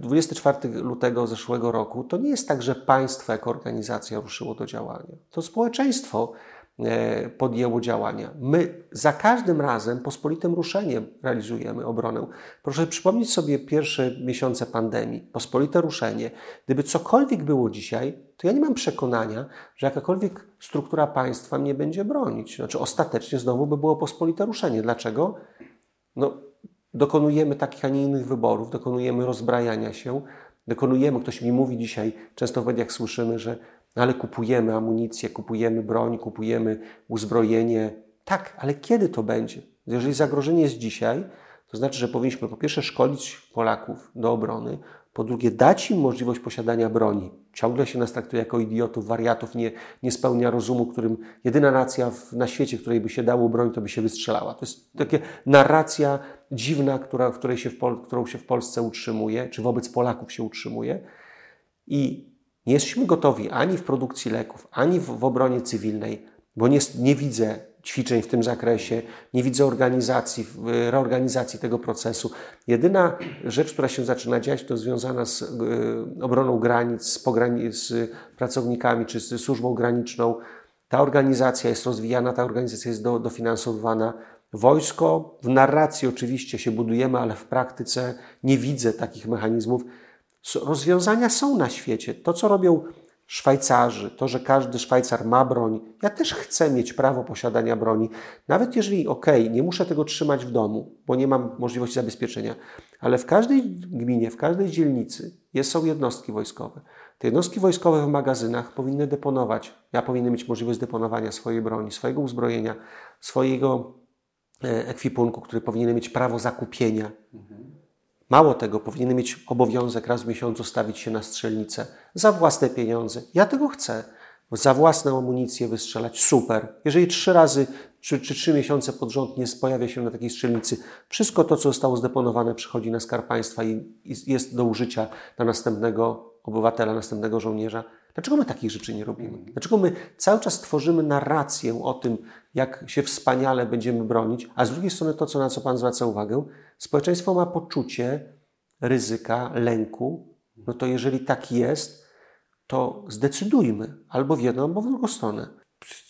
24 lutego zeszłego roku to nie jest tak, że państwo jako organizacja ruszyło do działania. To społeczeństwo podjęło działania. My za każdym razem pospolitym ruszeniem realizujemy obronę. Proszę przypomnieć sobie pierwsze miesiące pandemii, pospolite ruszenie. Gdyby cokolwiek było dzisiaj, to ja nie mam przekonania, że jakakolwiek struktura państwa mnie będzie bronić. Znaczy ostatecznie znowu by było pospolite ruszenie. Dlaczego? No, dokonujemy takich, a nie innych wyborów, dokonujemy rozbrajania się, dokonujemy, ktoś mi mówi dzisiaj, często w mediach słyszymy, że ale kupujemy amunicję, kupujemy broń, kupujemy uzbrojenie. Tak, ale kiedy to będzie? Jeżeli zagrożenie jest dzisiaj, to znaczy, że powinniśmy po pierwsze szkolić Polaków do obrony, po drugie dać im możliwość posiadania broni. Ciągle się nas traktuje jako idiotów, wariatów, nie, nie spełnia rozumu, którym jedyna nacja w, na świecie, której by się dało broń, to by się wystrzelała. To jest taka narracja dziwna, która, której się w Pol- którą się w Polsce utrzymuje, czy wobec Polaków się utrzymuje. I nie jesteśmy gotowi ani w produkcji leków, ani w, w obronie cywilnej, bo nie, nie widzę ćwiczeń w tym zakresie, nie widzę organizacji, reorganizacji tego procesu. Jedyna rzecz, która się zaczyna dziać, to związana z y, obroną granic, z, pograni- z pracownikami czy z służbą graniczną. Ta organizacja jest rozwijana, ta organizacja jest do, dofinansowywana. Wojsko w narracji oczywiście się budujemy, ale w praktyce nie widzę takich mechanizmów. Rozwiązania są na świecie. To, co robią Szwajcarzy, to, że każdy Szwajcar ma broń, ja też chcę mieć prawo posiadania broni. Nawet jeżeli, okay, nie muszę tego trzymać w domu, bo nie mam możliwości zabezpieczenia, ale w każdej gminie, w każdej dzielnicy jest, są jednostki wojskowe. Te jednostki wojskowe w magazynach powinny deponować. Ja powinien mieć możliwość deponowania swojej broni, swojego uzbrojenia, swojego e, ekwipunku, który powinien mieć prawo zakupienia. Mhm. Mało tego, powinien mieć obowiązek raz w miesiącu stawić się na strzelnicę za własne pieniądze. Ja tego chcę. Za własną amunicję wystrzelać. Super. Jeżeli trzy razy czy, czy trzy miesiące pod rząd nie pojawia się na takiej strzelnicy, wszystko to, co zostało zdeponowane, przychodzi na skarb państwa i jest do użycia dla następnego obywatela, następnego żołnierza. Dlaczego my takich rzeczy nie robimy? Dlaczego my cały czas tworzymy narrację o tym, jak się wspaniale będziemy bronić, a z drugiej strony to, co, na co Pan zwraca uwagę, społeczeństwo ma poczucie ryzyka, lęku. No to jeżeli tak jest, to zdecydujmy albo w jedną, albo w drugą stronę.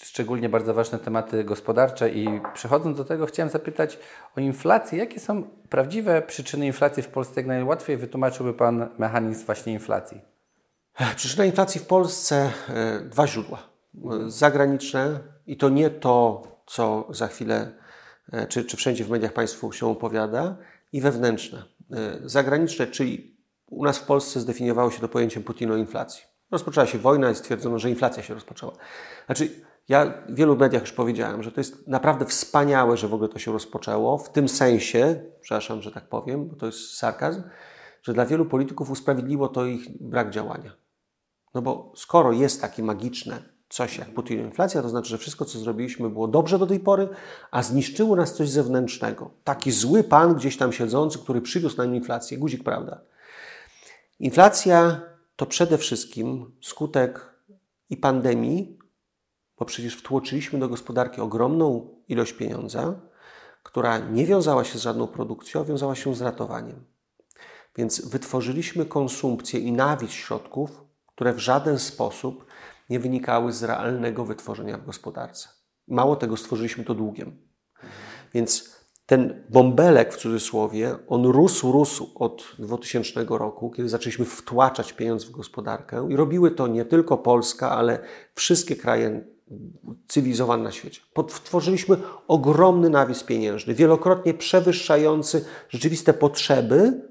Szczególnie bardzo ważne tematy gospodarcze i przechodząc do tego chciałem zapytać o inflację. Jakie są prawdziwe przyczyny inflacji w Polsce? Jak najłatwiej wytłumaczyłby Pan mechanizm właśnie inflacji? Przyczyna inflacji w Polsce e, dwa źródła. Zagraniczne i to nie to, co za chwilę, e, czy, czy wszędzie w mediach Państwu się opowiada, i wewnętrzne. E, zagraniczne, czyli u nas w Polsce zdefiniowało się to pojęciem putinoinflacji. Rozpoczęła się wojna i stwierdzono, że inflacja się rozpoczęła. Znaczy, ja w wielu mediach już powiedziałem, że to jest naprawdę wspaniałe, że w ogóle to się rozpoczęło, w tym sensie, przepraszam, że tak powiem, bo to jest sarkazm, że dla wielu polityków usprawiedliło to ich brak działania. No bo skoro jest takie magiczne coś jak putinoinflacja, to znaczy, że wszystko, co zrobiliśmy, było dobrze do tej pory, a zniszczyło nas coś zewnętrznego. Taki zły pan gdzieś tam siedzący, który przywiózł nam inflację. Guzik, prawda? Inflacja to przede wszystkim skutek i pandemii, bo przecież wtłoczyliśmy do gospodarki ogromną ilość pieniądza, która nie wiązała się z żadną produkcją, wiązała się z ratowaniem. Więc wytworzyliśmy konsumpcję i nawis środków, które w żaden sposób nie wynikały z realnego wytworzenia w gospodarce. Mało tego, stworzyliśmy to długiem. Więc ten bąbelek w cudzysłowie, on rósł, rósł od 2000 roku, kiedy zaczęliśmy wtłaczać pieniądz w gospodarkę i robiły to nie tylko Polska, ale wszystkie kraje cywilizowane na świecie. Tworzyliśmy ogromny nawis pieniężny, wielokrotnie przewyższający rzeczywiste potrzeby,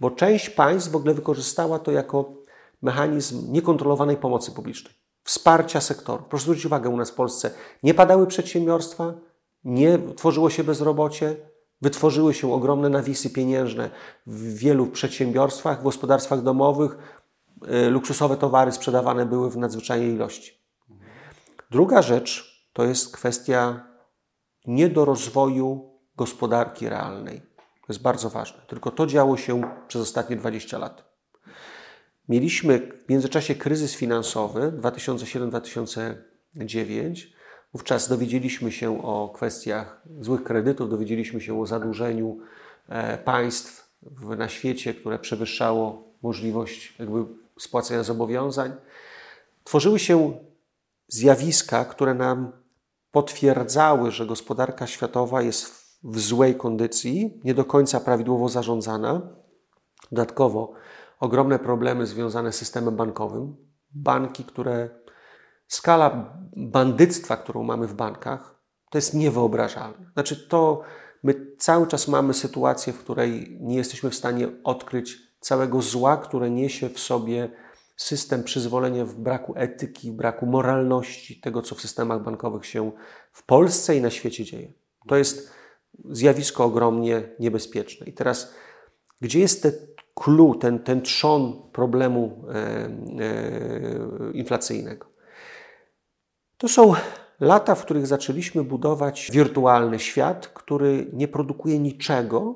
bo część państw w ogóle wykorzystała to jako mechanizm niekontrolowanej pomocy publicznej, wsparcia sektoru. Proszę zwrócić uwagę, u nas w Polsce nie padały przedsiębiorstwa, nie tworzyło się bezrobocie, wytworzyły się ogromne nawisy pieniężne w wielu przedsiębiorstwach, w gospodarstwach domowych. Y, luksusowe towary sprzedawane były w nadzwyczajnej ilości. Druga rzecz to jest kwestia niedorozwoju gospodarki realnej. To jest bardzo ważne. Tylko to działo się przez ostatnie 20 lat. Mieliśmy w międzyczasie kryzys finansowy 2007-2009 Wówczas dowiedzieliśmy się o kwestiach złych kredytów, dowiedzieliśmy się o zadłużeniu e, państw na świecie, które przewyższało możliwość jakby spłacenia zobowiązań. Tworzyły się zjawiska, które nam potwierdzały, że gospodarka światowa jest w złej kondycji, nie do końca prawidłowo zarządzana. Dodatkowo ogromne problemy związane z systemem bankowym. Banki, które skala bandyctwa, którą mamy w bankach, to jest niewyobrażalne. Znaczy, to my cały czas mamy sytuację, w której nie jesteśmy w stanie odkryć całego zła, które niesie w sobie system przyzwolenia w braku etyki, w braku moralności tego, co w systemach bankowych się w Polsce i na świecie dzieje. To jest zjawisko ogromnie niebezpieczne. I teraz, gdzie jest ten clue, ten, ten trzon problemu e, e, inflacyjnego? To są lata, w których zaczęliśmy budować wirtualny świat, który nie produkuje niczego,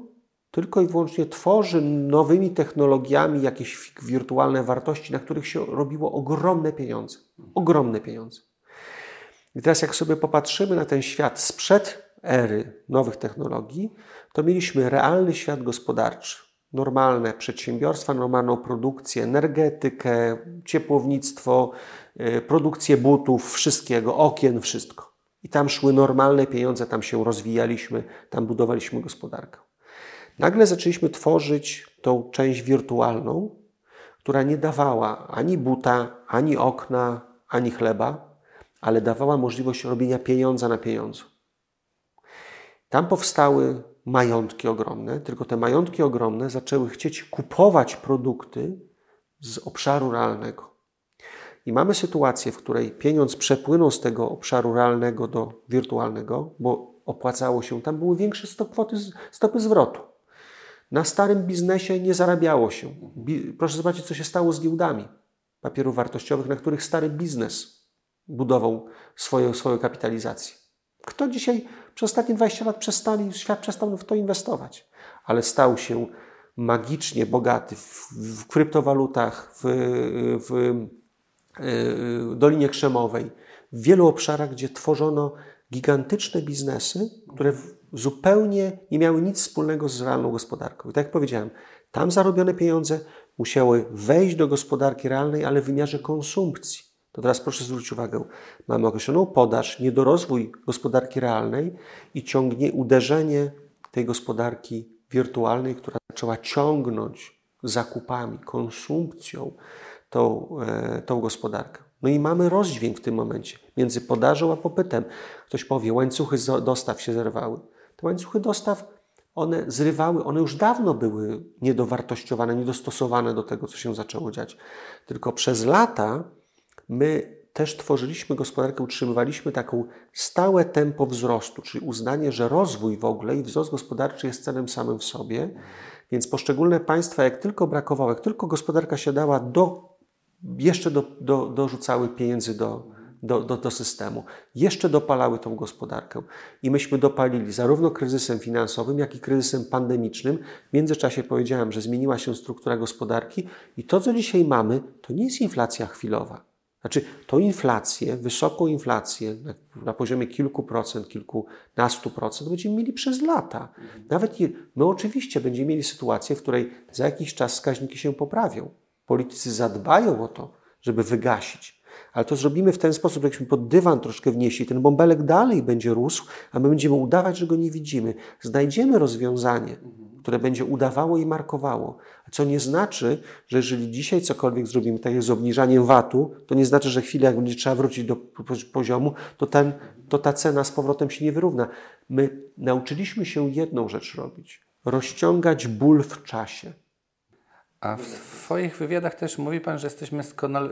tylko i wyłącznie tworzy nowymi technologiami jakieś wirtualne wartości, na których się robiło ogromne pieniądze. Ogromne pieniądze. I teraz, jak sobie popatrzymy na ten świat sprzed ery nowych technologii, to mieliśmy realny świat gospodarczy, normalne przedsiębiorstwa, normalną produkcję, energetykę, ciepłownictwo, y, produkcję butów, wszystkiego, okien, wszystko. I tam szły normalne pieniądze, tam się rozwijaliśmy, tam budowaliśmy gospodarkę. Nagle zaczęliśmy tworzyć tą część wirtualną, która nie dawała ani buta, ani okna, ani chleba, ale dawała możliwość robienia pieniądza na pieniądzu. Tam powstały majątki ogromne, tylko te majątki ogromne zaczęły chcieć kupować produkty z obszaru realnego. I mamy sytuację, w której pieniądz przepłynął z tego obszaru realnego do wirtualnego, bo opłacało się, tam były większe kwoty, stopy zwrotu. Na starym biznesie nie zarabiało się. Proszę zobaczyć, co się stało z giełdami papierów wartościowych, na których stary biznes budował swoją, swoją kapitalizację. Kto dzisiaj przez ostatnie 20 lat przestali, świat przestał w to inwestować, ale stał się magicznie bogaty w, w kryptowalutach, w, w, w Dolinie Krzemowej, w wielu obszarach, gdzie tworzono gigantyczne biznesy, które zupełnie nie miały nic wspólnego z realną gospodarką. I tak jak powiedziałem, tam zarobione pieniądze musiały wejść do gospodarki realnej, ale w wymiarze konsumpcji. To teraz proszę zwrócić uwagę, mamy określoną podaż, niedorozwój gospodarki realnej i ciągnie uderzenie tej gospodarki wirtualnej, która zaczęła ciągnąć zakupami, konsumpcją tą, e, tą gospodarkę. No i mamy rozdźwięk w tym momencie między podażą a popytem. Ktoś powie, łańcuchy dostaw się zerwały. Te łańcuchy dostaw, one zrywały, one już dawno były niedowartościowane, niedostosowane do tego, co się zaczęło dziać. Tylko przez lata my też tworzyliśmy gospodarkę, utrzymywaliśmy taką stałe tempo wzrostu, czyli uznanie, że rozwój w ogóle i wzrost gospodarczy jest celem samym w sobie. Więc poszczególne państwa, jak tylko brakowało, jak tylko gospodarka się dała, do, jeszcze do, do, dorzucały pieniędzy do, do, do, do systemu. Jeszcze dopalały tą gospodarkę. I myśmy dopalili zarówno kryzysem finansowym, jak i kryzysem pandemicznym. W międzyczasie powiedziałem, że zmieniła się struktura gospodarki i to, co dzisiaj mamy, to nie jest inflacja chwilowa. Znaczy, tą inflację, wysoką inflację na, na, poziomie kilku procent, kilkunastu procent będziemy mieli przez lata. Nawet my oczywiście będziemy mieli sytuację, w której za jakiś czas wskaźniki się poprawią. Politycy zadbają o to, żeby wygasić. Ale to zrobimy w ten sposób, jakbyśmy pod dywan troszkę wnieśli. Ten bąbelek dalej będzie rósł, a my będziemy udawać, że go nie widzimy. Znajdziemy rozwiązanie, które będzie udawało i markowało. Co nie znaczy, że jeżeli dzisiaj cokolwiek zrobimy, tak jak z obniżaniem VAT-u, to nie znaczy, że chwilę, jak będzie trzeba wrócić do poziomu, to, ten, to ta cena z powrotem się nie wyrówna. My nauczyliśmy się jedną rzecz robić: rozciągać ból w czasie. A w swoich wywiadach też mówi Pan, że jesteśmy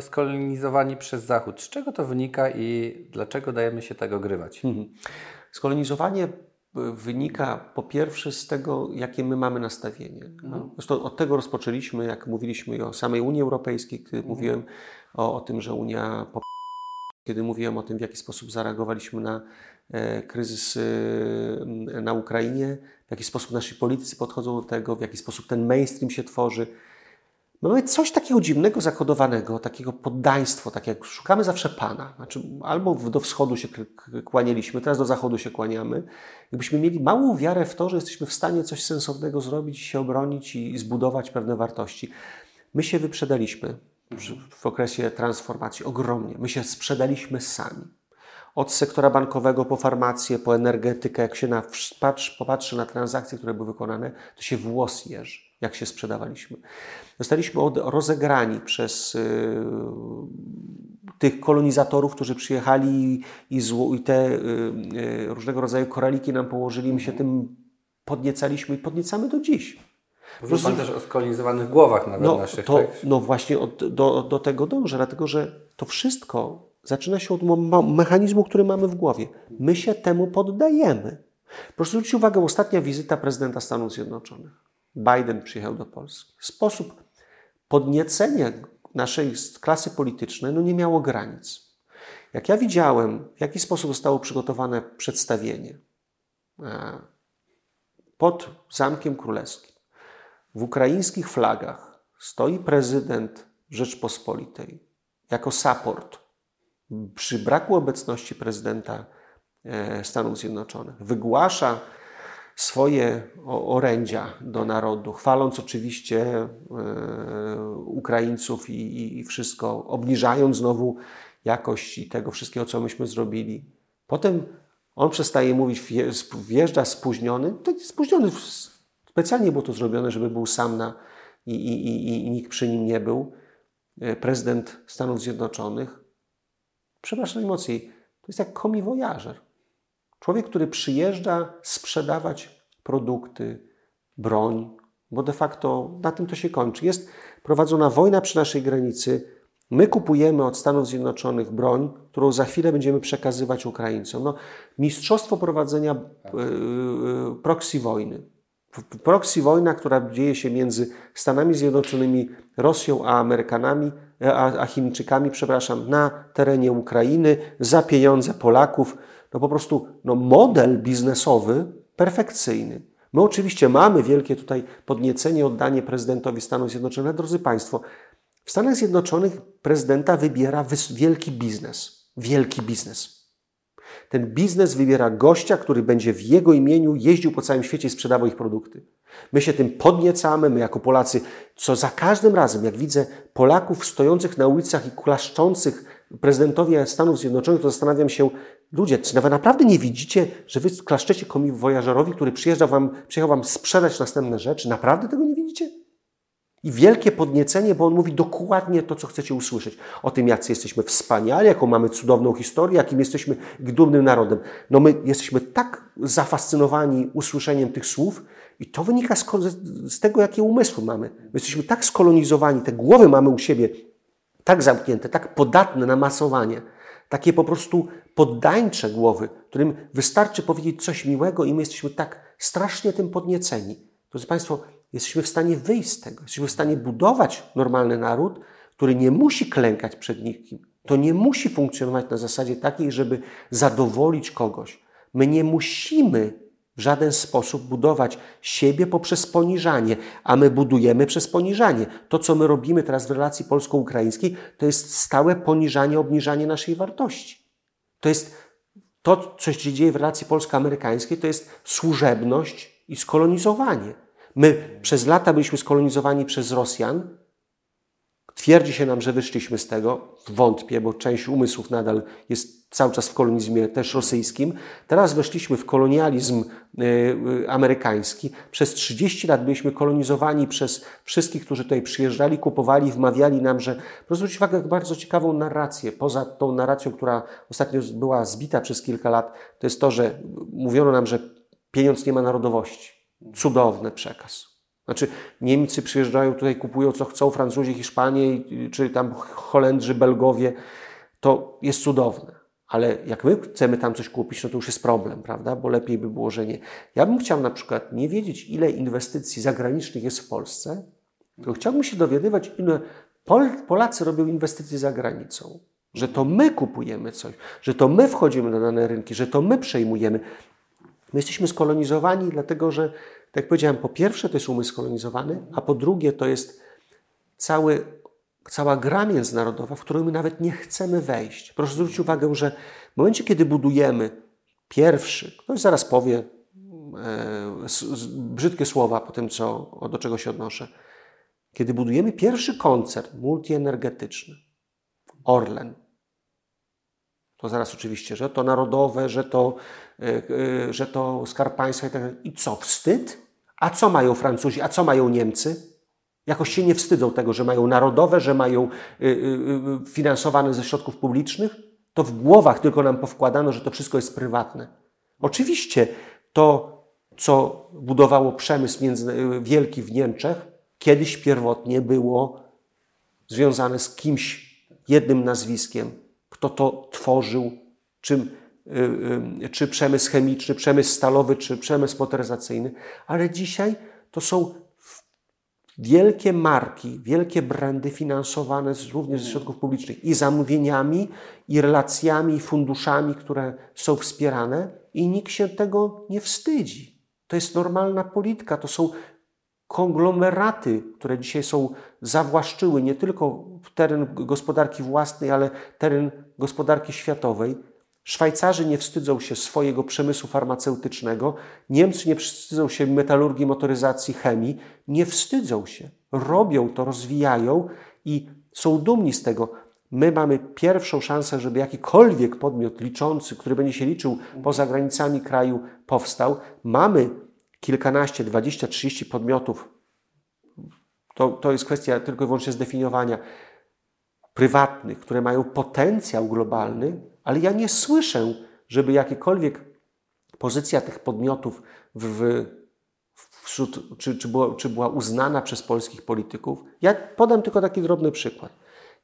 skolonizowani przez Zachód. Z czego to wynika i dlaczego dajemy się tego grywać? Mhm. Skolonizowanie wynika po pierwsze z tego, jakie my mamy nastawienie. Mhm. Zresztą od tego rozpoczęliśmy, jak mówiliśmy o samej Unii Europejskiej, kiedy mhm. mówiłem o, o, tym, że Unia, kiedy mówiłem o tym, w jaki sposób zareagowaliśmy na e, kryzys e, na Ukrainie, w jaki sposób nasi politycy podchodzą do tego, w jaki sposób ten mainstream się tworzy. Mamy coś takiego dziwnego, zakodowanego, takiego poddaństwo, tak jak szukamy zawsze Pana. Znaczy, albo do wschodu się kłanialiśmy, teraz do zachodu się kłaniamy. Jakbyśmy mieli małą wiarę w to, że jesteśmy w stanie coś sensownego zrobić, się obronić i zbudować pewne wartości. My się wyprzedaliśmy w okresie transformacji ogromnie. My się sprzedaliśmy sami. Od sektora bankowego po farmację, po energetykę, jak się na, patrz, popatrzy na transakcje, które były wykonane, to się włos jeży jak się sprzedawaliśmy. Zostaliśmy od, rozegrani przez y, tych kolonizatorów, którzy przyjechali i, zło, i te y, y, różnego rodzaju koraliki nam położyli. My się tym podniecaliśmy i podniecamy do dziś. Mówił Pan też o skolonizowanych głowach nawet no, naszych. To, tak? No właśnie od, do, do tego dążę, dlatego że to wszystko zaczyna się od mechanizmu, który mamy w głowie. My się temu poddajemy. Proszę zwrócić uwagę, ostatnia wizyta prezydenta Stanów Zjednoczonych. Biden przyjechał do Polski. Sposób podniecenia naszej klasy politycznej no nie miało granic. Jak ja widziałem, w jaki sposób zostało przygotowane przedstawienie e, pod Zamkiem Królewskim, w ukraińskich flagach stoi prezydent Rzeczpospolitej jako support przy braku obecności prezydenta e, Stanów Zjednoczonych. Wygłasza swoje orędzia do narodu, chwaląc oczywiście e, Ukraińców i, i wszystko, obniżając znowu jakość tego wszystkiego, co myśmy zrobili. Potem on przestaje mówić, wjeżdża spóźniony. To spóźniony, specjalnie było to zrobione, żeby był sam na, i, i, i, i nikt przy nim nie był. E, prezydent Stanów Zjednoczonych. Przepraszam najmocniej, to jest jak komi voyager. Człowiek, który przyjeżdża sprzedawać produkty, broń, bo de facto na tym to się kończy. Jest prowadzona wojna przy naszej granicy. My kupujemy od Stanów Zjednoczonych broń, którą za chwilę będziemy przekazywać Ukraińcom. No, mistrzostwo prowadzenia yy, proxy wojny. Proxy wojna, która dzieje się między Stanami Zjednoczonymi, Rosją a Amerykanami, a, a Chińczykami, przepraszam, na terenie Ukrainy za pieniądze Polaków no po prostu no model biznesowy perfekcyjny. My oczywiście mamy wielkie tutaj podniecenie, oddanie prezydentowi Stanów Zjednoczonych. Drodzy Państwo, w Stanach Zjednoczonych prezydenta wybiera wielki biznes. Wielki biznes. Ten biznes wybiera gościa, który będzie w jego imieniu jeździł po całym świecie i sprzedawał ich produkty. My się tym podniecamy, my jako Polacy, co za każdym razem, jak widzę Polaków stojących na ulicach i klaszczących prezydentowi Stanów Zjednoczonych, to zastanawiam się, ludzie, czy nawet naprawdę nie widzicie, że wy klaszczecie komuś wojażerowi, który przyjeżdża wam, przyjechał wam sprzedać następne rzeczy? Naprawdę tego nie widzicie? I wielkie podniecenie, bo on mówi dokładnie to, co chcecie usłyszeć. O tym, jacy jesteśmy wspaniali, jaką mamy cudowną historię, jakim jesteśmy dumnym narodem. No my jesteśmy tak zafascynowani usłyszeniem tych słów i to wynika z, z tego, jakie umysły mamy. My jesteśmy tak skolonizowani, te głowy mamy u siebie tak zamknięte, tak podatne na masowanie, takie po prostu poddańcze głowy, którym wystarczy powiedzieć coś miłego i my jesteśmy tak strasznie tym podnieceni. Drodzy Państwo, jesteśmy w stanie wyjść z tego. Jesteśmy w stanie budować normalny naród, który nie musi klękać przed nikim. To nie musi funkcjonować na zasadzie takiej, żeby zadowolić kogoś. My nie musimy w żaden sposób budować siebie poprzez poniżanie, a my budujemy przez poniżanie. To, co my robimy teraz w relacji polsko-ukraińskiej, to jest stałe poniżanie, obniżanie naszej wartości. To jest to, co się dzieje w relacji polsko-amerykańskiej, to jest służebność i skolonizowanie. My przez lata byliśmy skolonizowani przez Rosjan, Twierdzi się nam, że wyszliśmy z tego. Wątpię, bo część umysłów nadal jest cały czas w kolonizmie też rosyjskim. Teraz weszliśmy w kolonializm y, y, amerykański. Przez 30 lat byliśmy kolonizowani przez wszystkich, którzy tutaj przyjeżdżali, kupowali, wmawiali nam, że. Zwróćcie uwagę, bardzo ciekawą narrację. Poza tą narracją, która ostatnio była zbita przez kilka lat, to jest to, że mówiono nam, że pieniądz nie ma narodowości. Cudowny przekaz. Znaczy, Niemcy przyjeżdżają tutaj, kupują co chcą, Francuzi, Hiszpanie, czy tam Holendrzy, Belgowie. To jest cudowne. Ale jak my chcemy tam coś kupić, no to już jest problem, prawda? Bo lepiej by było, że nie. Ja bym chciał na przykład nie wiedzieć, ile inwestycji zagranicznych jest w Polsce, tylko chciałbym się dowiadywać, ile Pol Polacy robią inwestycje za granicą. Że to my kupujemy coś, że to my wchodzimy na dane rynki, że to my przejmujemy. My jesteśmy skolonizowani, dlatego że tak jak powiedziałem, po pierwsze to jest umysł kolonizowany, a po drugie to jest cały, cała gra międzynarodowa, w którą my nawet nie chcemy wejść. Proszę zwrócić uwagę, że w momencie, kiedy budujemy pierwszy, ktoś zaraz powie e, brzydkie słowa po tym, co, do czego się odnoszę, kiedy budujemy pierwszy koncert multienergetyczny, Orlen, to zaraz oczywiście, że to narodowe, że to, e, że to skarb państwa i tak dalej. I co, wstyd? A co mają Francuzi, a co mają Niemcy? Jakoś się nie wstydzą tego, że mają narodowe, że mają y, y, y, finansowane ze środków publicznych? To w głowach tylko nam powkładano, że to wszystko jest prywatne. Oczywiście to, co budowało przemysł między, wielki w Niemczech, kiedyś pierwotnie było związane z kimś, jednym nazwiskiem, kto to tworzył, czym Y, y, czy przemysł chemiczny, przemysł stalowy, czy przemysł motoryzacyjny, ale dzisiaj to są wielkie marki, wielkie brandy finansowane również ze środków publicznych i zamówieniami, i relacjami, i funduszami, które są wspierane, i nikt się tego nie wstydzi. To jest normalna polityka, to są konglomeraty, które dzisiaj są zawłaszczyły nie tylko teren gospodarki własnej, ale teren gospodarki światowej Szwajcarzy nie wstydzą się swojego przemysłu farmaceutycznego, Niemcy nie wstydzą się metalurgii, motoryzacji, chemii, nie wstydzą się. Robią to, rozwijają i są dumni z tego. My mamy pierwszą szansę, żeby jakikolwiek podmiot liczący, który będzie się liczył poza granicami kraju, powstał. Mamy kilkanaście, dwadzieścia, trzydzieści podmiotów. To, to jest kwestia tylko i wyłącznie zdefiniowania prywatnych, które mają potencjał globalny, ale ja nie słyszę, żeby jakiekolwiek pozycja tych podmiotów w, wśród, czy, czy, była, czy była uznana przez polskich polityków. Ja podam tylko taki drobny przykład.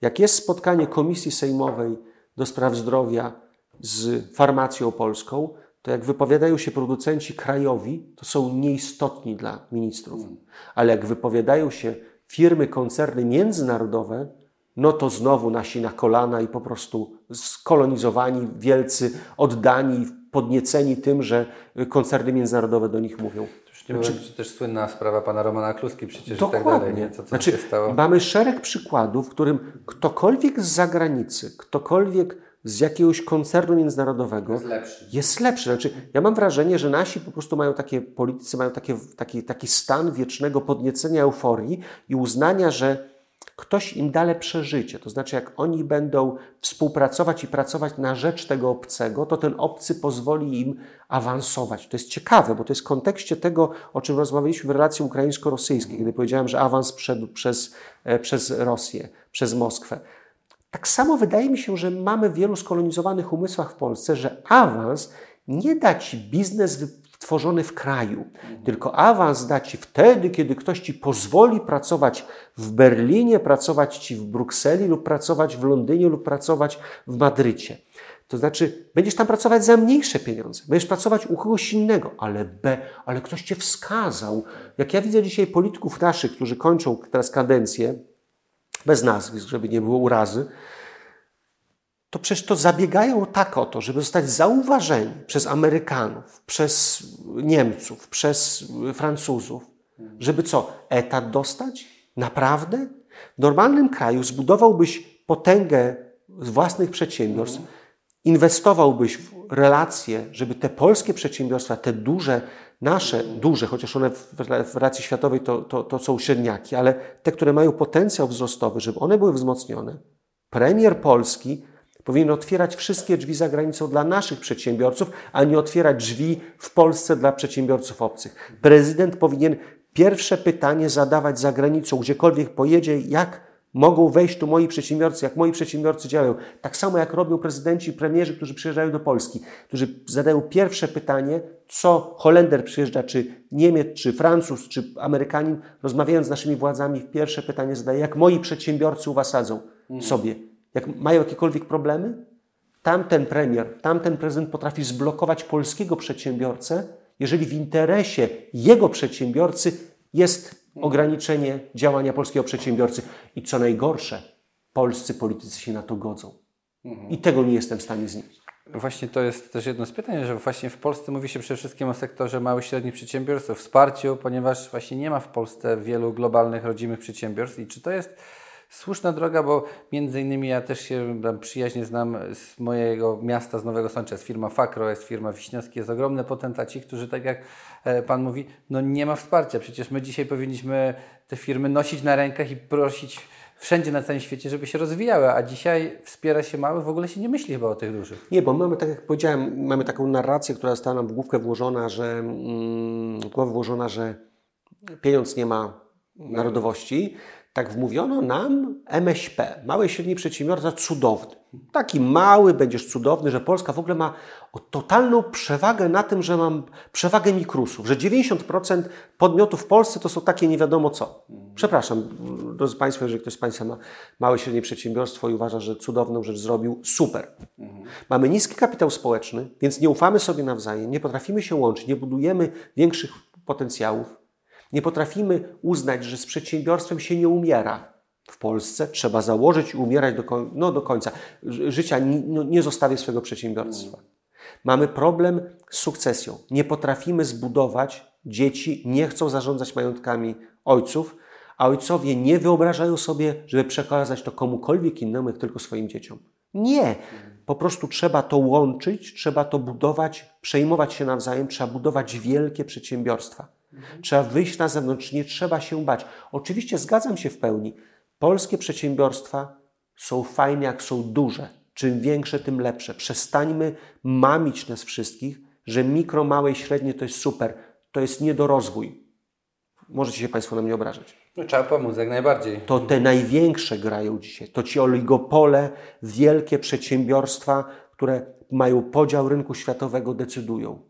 Jak jest spotkanie Komisji Sejmowej do spraw zdrowia z farmacją polską, to jak wypowiadają się producenci krajowi, to są nieistotni dla ministrów. Ale jak wypowiadają się firmy, koncerny międzynarodowe, no to znowu nasi na kolana i po prostu skolonizowani, wielcy, oddani, podnieceni tym, że koncerny międzynarodowe do nich mówią. Nie znaczy, też słynna sprawa pana Romana Kluski przecież dokładnie. i tak dalej. Nie? Co, co znaczy, się stało? Mamy szereg przykładów, w którym ktokolwiek z zagranicy, ktokolwiek z jakiegoś koncernu międzynarodowego jest lepszy. Jest lepszy. Znaczy, ja mam wrażenie, że nasi po prostu mają takie, politycy mają takie, taki, taki stan wiecznego podniecenia euforii i uznania, że ktoś im da lepsze życie. To znaczy, jak oni będą współpracować i pracować na rzecz tego obcego, to ten obcy pozwoli im awansować. To jest ciekawe, bo to jest w kontekście tego, o czym rozmawialiśmy w relacji ukraińsko-rosyjskiej, kiedy powiedziałem, że awans przed, przez, e, przez Rosję, przez Moskwę. Tak samo wydaje mi się, że mamy w wielu skolonizowanych umysłach w Polsce, że awans nie da ci biznes tworzony w kraju, tylko awans da ci wtedy, kiedy ktoś ci pozwoli pracować w Berlinie, pracować ci w Brukseli lub pracować w Londynie lub pracować w Madrycie. To znaczy, będziesz tam pracować za mniejsze pieniądze, będziesz pracować u kogoś innego, ale B, ale ktoś cię wskazał. Jak ja widzę dzisiaj polityków naszych, którzy kończą teraz kadencję, bez nazwisk, żeby nie było urazy, to przecież to zabiegają tak o to, żeby zostać zauważeni przez Amerykanów, przez Niemców, przez Francuzów, żeby co, etat dostać? Naprawdę? W normalnym kraju zbudowałbyś potęgę własnych przedsiębiorstw, inwestowałbyś w relacje, żeby te polskie przedsiębiorstwa, te duże, Nasze duże, chociaż one w, racji światowej to, to, to są średniaki, ale te, które mają potencjał wzrostowy, żeby one były wzmocnione, premier Polski powinien otwierać wszystkie drzwi za granicą dla naszych przedsiębiorców, a nie otwierać drzwi w Polsce dla przedsiębiorców obcych. Prezydent powinien pierwsze pytanie zadawać za granicą, gdziekolwiek pojedzie, jak mogą wejść tu moi przedsiębiorcy, jak moi przedsiębiorcy działają. Tak samo jak robią prezydenci i premierzy, którzy przyjeżdżają do Polski, którzy zadają pierwsze pytanie, co Holender przyjeżdża, czy Niemiec, czy Francuz, czy Amerykanin, rozmawiając z naszymi władzami, pierwsze pytanie zadaje, jak moi przedsiębiorcy u was sadzą sobie. Jak mają jakiekolwiek problemy, tamten premier, tamten prezydent potrafi zblokować polskiego przedsiębiorcę, jeżeli w interesie jego przedsiębiorcy jest ograniczenie działania polskiego przedsiębiorcy. I co najgorsze, polscy politycy się na to godzą. I tego nie jestem w stanie znieść. Właśnie to jest też jedno z pytań, że właśnie w Polsce mówi się przede wszystkim o sektorze małych i średnich przedsiębiorstw, wsparciu, ponieważ właśnie nie ma w Polsce wielu globalnych, rodzimych przedsiębiorstw. I czy to jest słuszna droga, bo między innymi ja też się przyjaźnie znam z mojego miasta, z Nowego Sącza, jest firma Fakro, jest firma Wiśniowski, jest ogromny potentaci, którzy tak jak e, Pan mówi, no nie ma wsparcia. Przecież my dzisiaj powinniśmy te firmy nosić na rękach i prosić wszędzie na całym świecie, żeby się rozwijały, a dzisiaj wspiera się małych, w ogóle się nie myśli chyba o tych dużych. Nie, bo mamy, tak jak powiedziałem, mamy taką narrację, która została nam w główkę włożona, że mm, włożona, że pieniądz nie ma narodowości. Tak wmówiono nam MŚP, mały i średni przedsiębiorca cudowny. Taki mały, będziesz cudowny, że Polska w ogóle ma totalną przewagę na tym, że mam przewagę mikrusów, że 90% podmiotów w Polsce to są takie nie wiadomo co. Przepraszam, drodzy Państwo, jeżeli ktoś z Państwa ma małe i średnie przedsiębiorstwo i uważa, że cudowną rzecz zrobił, super. Mamy niski kapitał społeczny, więc nie ufamy sobie nawzajem, nie potrafimy się łączyć, nie budujemy większych potencjałów. Nie potrafimy uznać, że z przedsiębiorstwem się nie umiera. W Polsce trzeba założyć i umierać do, no, do końca. Życia no, nie zostawię swojego przedsiębiorstwa. Mamy problem z sukcesją. Nie potrafimy zbudować, dzieci nie chcą zarządzać majątkami ojców, a ojcowie nie wyobrażają sobie, żeby przekazać to komukolwiek innemu, jak tylko swoim dzieciom. Nie. Po prostu trzeba to łączyć, trzeba to budować, przejmować się nawzajem, trzeba budować wielkie przedsiębiorstwa. Trzeba wyjść na zewnątrz, nie trzeba się bać. Oczywiście zgadzam się w pełni. Polskie przedsiębiorstwa są fajne, jak są duże. Czym większe, tym lepsze. Przestańmy mamić nas wszystkich, że mikro, małe i średnie to jest super. To jest niedorozwój. Możecie się Państwo na mnie obrażać. No, trzeba pomóc jak najbardziej. To te największe grają dzisiaj. To ci oligopole, wielkie przedsiębiorstwa, które mają podział rynku światowego, decydują.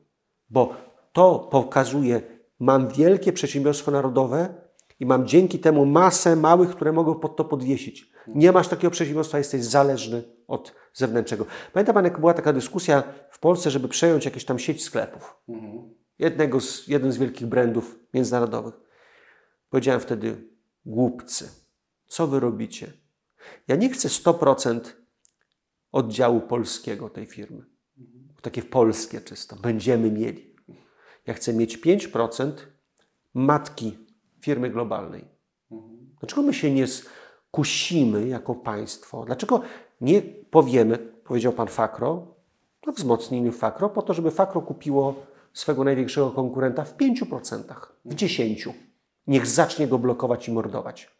Bo to pokazuje, mam wielkie przedsiębiorstwo narodowe i mam dzięki temu masę małych, które mogą pod to podwiesić. Nie masz takiego przedsiębiorstwa, jesteś zależny od zewnętrznego. Pamięta Pan, jak była taka dyskusja w Polsce, żeby przejąć jakieś tam sieć sklepów. Jednego z, jeden z wielkich brandów międzynarodowych. Powiedziałem wtedy, głupcy, co wy robicie? Ja nie chcę 100% oddziału polskiego tej firmy. Takie polskie czysto. Będziemy mieli. Ja chcę mieć 5% matki firmy globalnej. Dlaczego my się nie skusimy jako państwo? Dlaczego nie powiemy, powiedział pan Fakro, o wzmocnieniu Fakro, po to, żeby Fakro kupiło swego największego konkurenta w 5%, w 10%. Niech zacznie go blokować i mordować.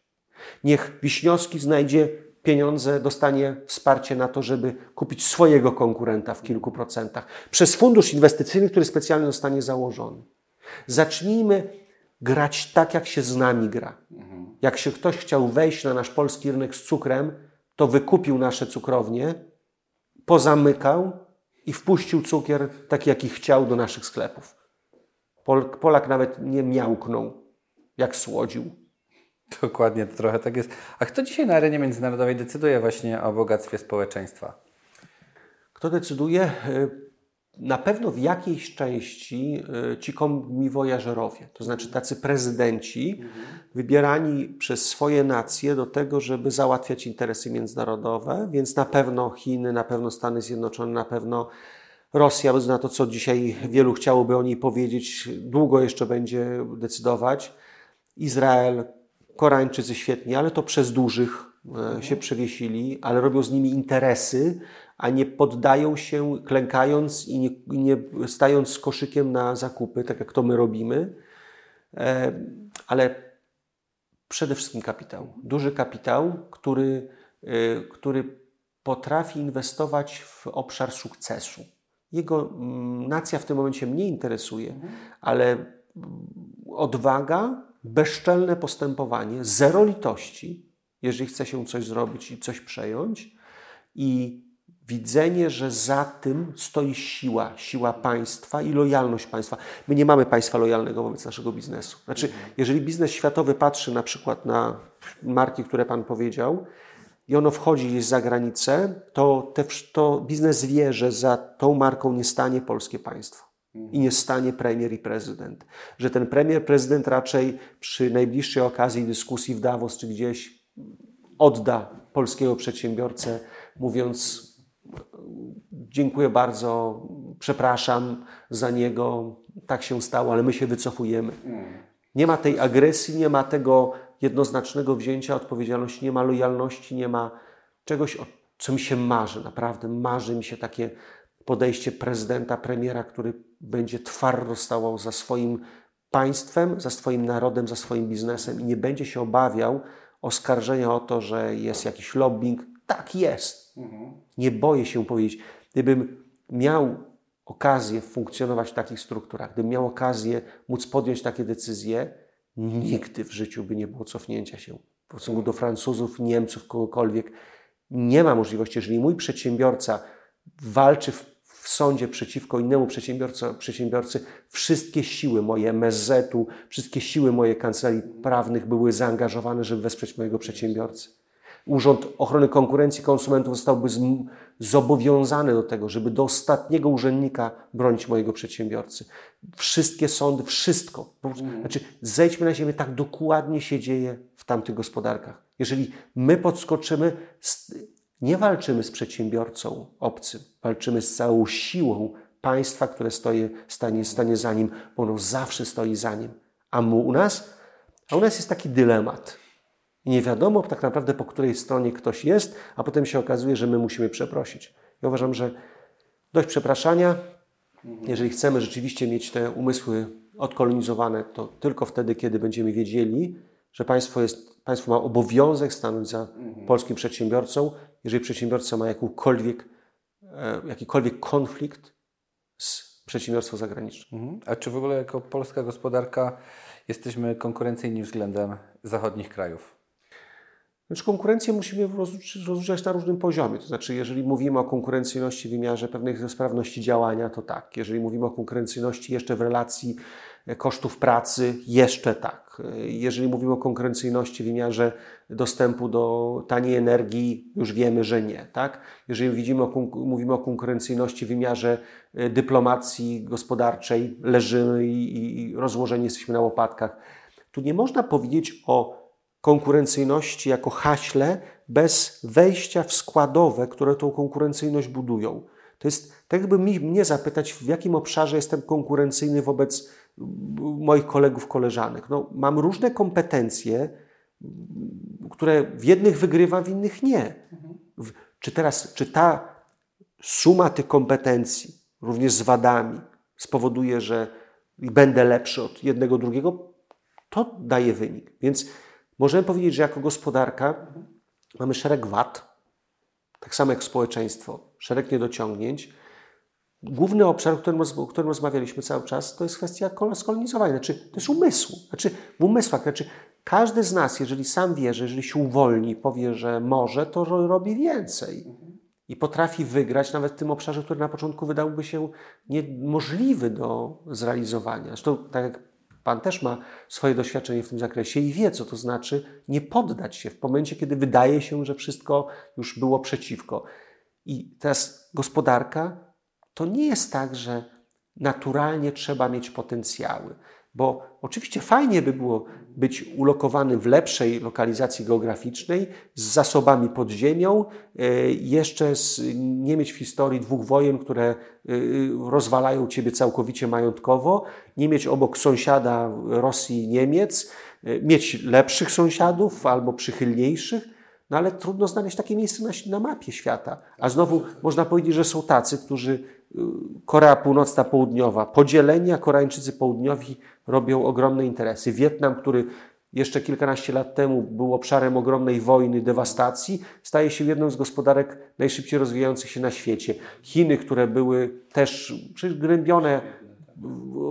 Niech Wiśniowski znajdzie pieniądze, dostanie wsparcie na to, żeby kupić swojego konkurenta w kilku procentach. Przez fundusz inwestycyjny, który specjalnie zostanie założony. Zacznijmy grać tak, jak się z nami gra. Jak się ktoś chciał wejść na nasz polski rynek z cukrem, to wykupił nasze cukrownie, pozamykał i wpuścił cukier taki, jaki chciał do naszych sklepów. Pol, Polak nawet nie miałknął, jak słodził. Dokładnie, to trochę tak jest. A kto dzisiaj na arenie międzynarodowej decyduje właśnie o bogactwie społeczeństwa? Kto decyduje? Y, Na pewno w jakiejś części y, ci komiwojażerowie, to znaczy tacy prezydenci wybierani przez swoje nacje do tego, żeby załatwiać interesy międzynarodowe, więc na pewno Chiny, na pewno Stany Zjednoczone, na pewno Rosja, bez na to, co dzisiaj wielu chciałoby o niej powiedzieć, długo jeszcze będzie decydować. Izrael, Koreańczycy świetnie, ale to przez dużych e, się przewiesili, ale robią z nimi interesy, a nie poddają się klękając i nie, nie stając z koszykiem na zakupy, tak jak to my robimy. E, ale przede wszystkim kapitał. Duży kapitał, który, e, który potrafi inwestować w obszar sukcesu. Jego mm, nacja w tym momencie mnie interesuje, ale mm, odwaga, bezczelne postępowanie, zero litości, jeżeli chce się coś zrobić i coś przejąć, i widzenie, że za tym stoi siła, siła państwa i lojalność państwa. My nie mamy państwa lojalnego wobec naszego biznesu. Znaczy, jeżeli biznes światowy patrzy na przykład na marki, które Pan powiedział, i ono wchodzi gdzieś za granicę, to, te, to biznes wie, że za tą marką nie stanie polskie państwo i nie stanie premier i prezydent. Że ten premier, prezydent raczej przy najbliższej okazji dyskusji w Davos czy gdzieś odda polskiego przedsiębiorcę, mówiąc dziękuję bardzo, przepraszam za niego, tak się stało, ale my się wycofujemy. Nie ma tej agresji, nie ma tego jednoznacznego wzięcia odpowiedzialności, nie ma lojalności, nie ma czegoś, co mi się marzy. Naprawdę marzy mi się takie podejście prezydenta, premiera, który będzie twardo stał za swoim państwem, za swoim narodem, za swoim biznesem i nie będzie się obawiał oskarżenia o to, że jest jakiś lobbying. Tak jest. Nie boję się powiedzieć. Gdybym miał okazję funkcjonować w takich strukturach, gdybym miał okazję móc podjąć takie decyzje, nigdy w życiu by nie było cofnięcia się. W stosunku do Francuzów, Niemców, kogokolwiek. Nie ma możliwości, jeżeli mój przedsiębiorca walczy w, w sądzie przeciwko innemu przedsiębiorcy, wszystkie siły moje MSZ-u, wszystkie siły moje kancelarii prawnych były zaangażowane, żeby wesprzeć mojego przedsiębiorcę. Urząd Ochrony Konkurencji i Konsumentów zostałby zobowiązany do tego, żeby do ostatniego urzędnika bronić mojego przedsiębiorcy. Wszystkie sądy, wszystko. Znaczy, zejdźmy na ziemię, tak dokładnie się dzieje w tamtych gospodarkach. Jeżeli my podskoczymy, nie walczymy z przedsiębiorcą obcym, walczymy z całą siłą państwa, które stoi, stanie, stanie za nim, bo ono zawsze stoi za nim. A mu, u nas? A u nas jest taki dylemat. I nie wiadomo tak naprawdę, po której stronie ktoś jest, a potem się okazuje, że my musimy przeprosić. Ja uważam, że dość przepraszania. Jeżeli chcemy rzeczywiście mieć te umysły odkolonizowane, to tylko wtedy, kiedy będziemy wiedzieli, że państwo, jest, państwo ma obowiązek stanąć za polskim przedsiębiorcą, jeżeli przedsiębiorca ma jakąkolwiek, e, jakikolwiek konflikt z przedsiębiorstwem zagranicznym. Mhm. A czy w ogóle jako polska gospodarka jesteśmy konkurencyjni względem zachodnich krajów? Znaczy konkurencję musimy rozróżniać na różnym poziomie. To znaczy, jeżeli mówimy o konkurencyjności w wymiarze pewnej sprawności działania, to tak. Jeżeli mówimy o konkurencyjności jeszcze w relacji kosztów pracy, jeszcze tak. Jeżeli mówimy o konkurencyjności w wymiarze dostępu do taniej energii, już wiemy, że nie. Tak? Jeżeli widzimy mówimy o konkurencyjności w wymiarze e, dyplomacji gospodarczej, leżymy i, i rozłożeni jesteśmy na łopatkach, tu nie można powiedzieć o konkurencyjności jako haśle bez wejścia w składowe, które tą konkurencyjność budują. To jest tak, jakby mnie zapytać, w jakim obszarze jestem konkurencyjny wobec moich kolegów, koleżanek. No, mam różne kompetencje, które w jednych wygrywa, w innych nie. Czy teraz, czy ta suma tych kompetencji, również z wadami, spowoduje, że będę lepszy od jednego, drugiego, to daje wynik. Więc Możemy powiedzieć, że jako gospodarka mamy szereg wad, tak samo jak społeczeństwo, szereg niedociągnięć. Główny obszar, o którym, o którym rozmawialiśmy cały czas, to jest kwestia skolonizowania, znaczy to jest umysłu. Znaczy w umysłach, znaczy każdy z nas, jeżeli sam wie, że jeżeli się uwolni, powie, że może, to robi więcej. I potrafi wygrać nawet w tym obszarze, który na początku wydałby się niemożliwy do zrealizowania. Zresztą, tak jak Pan też ma swoje doświadczenie w tym zakresie i wie, co to znaczy nie poddać się w momencie, kiedy wydaje się, że wszystko już było przeciwko. I teraz gospodarka to nie jest tak, że naturalnie trzeba mieć potencjały. Bo oczywiście fajnie by było być ulokowanym w lepszej lokalizacji geograficznej, z zasobami pod ziemią, e, jeszcze z, nie mieć w historii dwóch wojen, które e, rozwalają ciebie całkowicie majątkowo, nie mieć obok sąsiada Rosji i Niemiec, e, mieć lepszych sąsiadów albo przychylniejszych. No ale trudno znaleźć takie miejsce na, na mapie świata. A znowu można powiedzieć, że są tacy, którzy y, Korea Północna, Południowa, podzielenia Koreańczycy Południowi robią ogromne interesy. Wietnam, który jeszcze kilkanaście lat temu był obszarem ogromnej wojny, dewastacji, staje się jedną z gospodarek najszybciej rozwijających się na świecie. Chiny, które były też przygnębione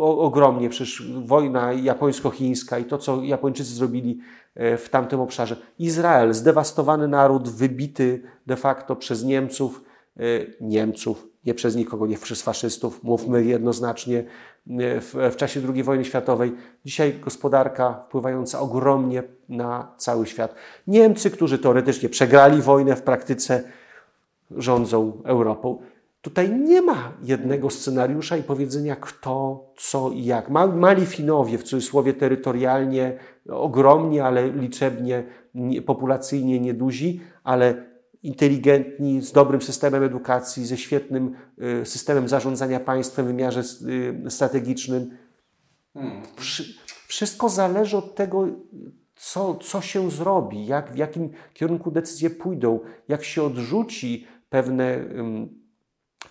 ogromnie, przecież wojna japońsko-chińska i to, co Japończycy zrobili e, w tamtym obszarze. Izrael, zdewastowany naród, wybity de facto przez Niemców, e, Niemców, nie przez nikogo, nie przez faszystów, mówmy jednoznacznie, e, w, w czasie II wojny światowej. Dzisiaj gospodarka wpływająca ogromnie na cały świat. Niemcy, którzy teoretycznie przegrali wojnę, w praktyce rządzą Europą. Tutaj nie ma jednego scenariusza i powiedzenia kto, co i jak. Mali Finowie, w cudzysłowie terytorialnie, ogromni, ale liczebnie, populacyjnie nieduzi, ale inteligentni, z dobrym systemem edukacji, ze świetnym y, systemem zarządzania państwem w wymiarze y, strategicznym. Wszystko zależy od tego, co, co się zrobi, jak, w jakim kierunku decyzje pójdą, jak się odrzuci pewne,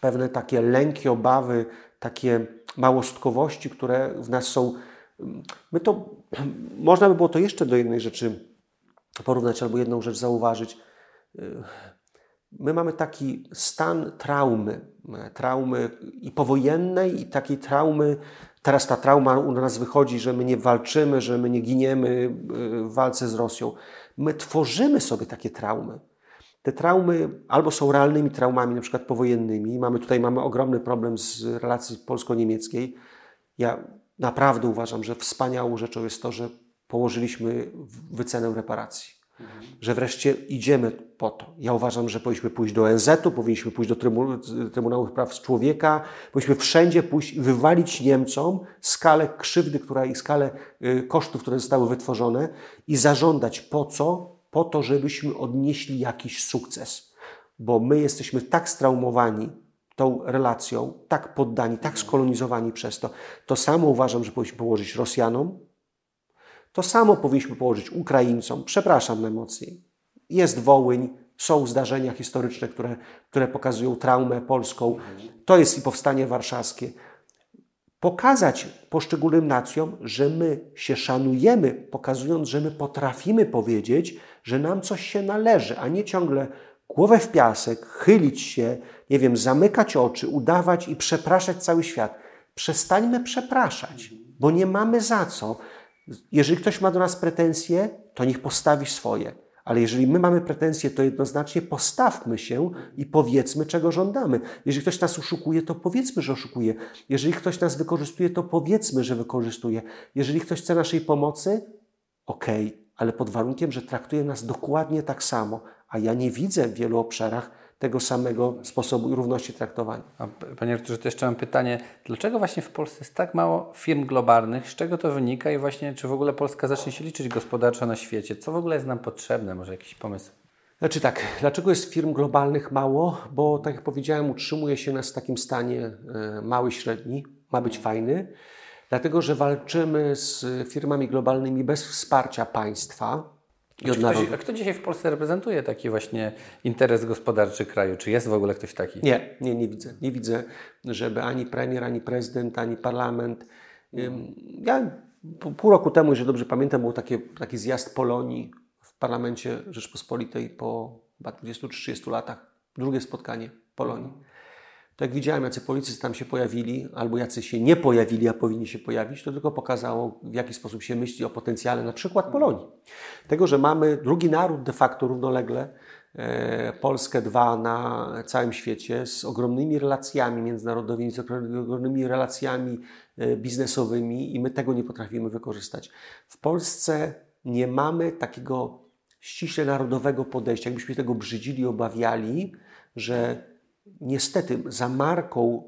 pewne takie lęki, obawy, takie małostkowości, które w nas są. My to, można by było to jeszcze do jednej rzeczy porównać albo jedną rzecz zauważyć my mamy taki stan traumy, traumy i powojennej, i takiej traumy. Teraz ta trauma u nas wychodzi, że my nie walczymy, że my nie giniemy y, w walce z Rosją. My tworzymy sobie takie traumy. Te traumy albo są realnymi traumami, na przykład powojennymi. Mamy tutaj mamy ogromny problem z relacji polsko-niemieckiej. Ja naprawdę uważam, że wspaniałą rzeczą jest to, że położyliśmy wycenę reparacji że wreszcie idziemy po to. Ja uważam, że powinniśmy pójść do ONZ-u, powinniśmy pójść do Trybunału Praw Człowieka, powinniśmy wszędzie pójść i wywalić Niemcom skalę krzywdy która, i skalę y, kosztów, które zostały wytworzone i zażądać po co? Po to, żebyśmy odnieśli jakiś sukces. Bo my jesteśmy tak straumowani tą relacją, tak poddani, tak skolonizowani przez to. To samo uważam, że powinniśmy położyć Rosjanom, to samo powinniśmy położyć Ukraińcom. Przepraszam najmocniej. Jest Wołyń, są zdarzenia historyczne, które, które pokazują traumę polską. To jest i powstanie warszawskie. Pokazać poszczególnym nacjom, że my się szanujemy, pokazując, że my potrafimy powiedzieć, że nam coś się należy, a nie ciągle głowę w piasek, chylić się, nie wiem, zamykać oczy, udawać i przepraszać cały świat. Przestańmy przepraszać, bo nie mamy za co. Jeżeli ktoś ma do nas pretensje, to niech postawi swoje. Ale jeżeli my mamy pretensje, to jednoznacznie postawmy się i powiedzmy, czego żądamy. Jeżeli ktoś nas oszukuje, to powiedzmy, że oszukuje. Jeżeli ktoś nas wykorzystuje, to powiedzmy, że wykorzystuje. Jeżeli ktoś chce naszej pomocy, okej, okay, ale pod warunkiem, że traktuje nas dokładnie tak samo. A ja nie widzę w wielu obszarach tego samego sposobu i równości traktowania. A panie Arturze, to jeszcze mam pytanie, dlaczego właśnie w Polsce jest tak mało firm globalnych, z czego to wynika i właśnie czy w ogóle Polska zacznie się liczyć gospodarczo na świecie? Co w ogóle jest nam potrzebne? Może jakiś pomysł? Znaczy tak, dlaczego jest firm globalnych mało? Bo tak jak powiedziałem, utrzymuje się nas w takim stanie e, mały, średni, ma być fajny, dlatego że walczymy z firmami globalnymi bez wsparcia państwa, ktoś, a kto dzisiaj w Polsce reprezentuje taki właśnie interes gospodarczy kraju? Czy jest w ogóle ktoś taki? Nie, nie, nie widzę. Nie widzę, żeby ani premier, ani prezydent, ani parlament. Ja pół roku temu, jeżeli dobrze pamiętam, był taki, taki zjazd Polonii w parlamencie Rzeczpospolitej po 20-30 latach. Drugie spotkanie Polonii to jak widziałem, jacy politycy tam się pojawili, albo jacy się nie pojawili, a powinni się pojawić, to tylko pokazało, w jaki sposób się myśli o potencjale na przykład Polonii. Tego, że mamy drugi naród de facto równolegle, e, Polskę dwa na całym świecie, z ogromnymi relacjami międzynarodowymi, z ogromnymi relacjami e, biznesowymi i my tego nie potrafimy wykorzystać. W Polsce nie mamy takiego ściśle narodowego podejścia, jakbyśmy tego brzydzili, obawiali, że niestety za marką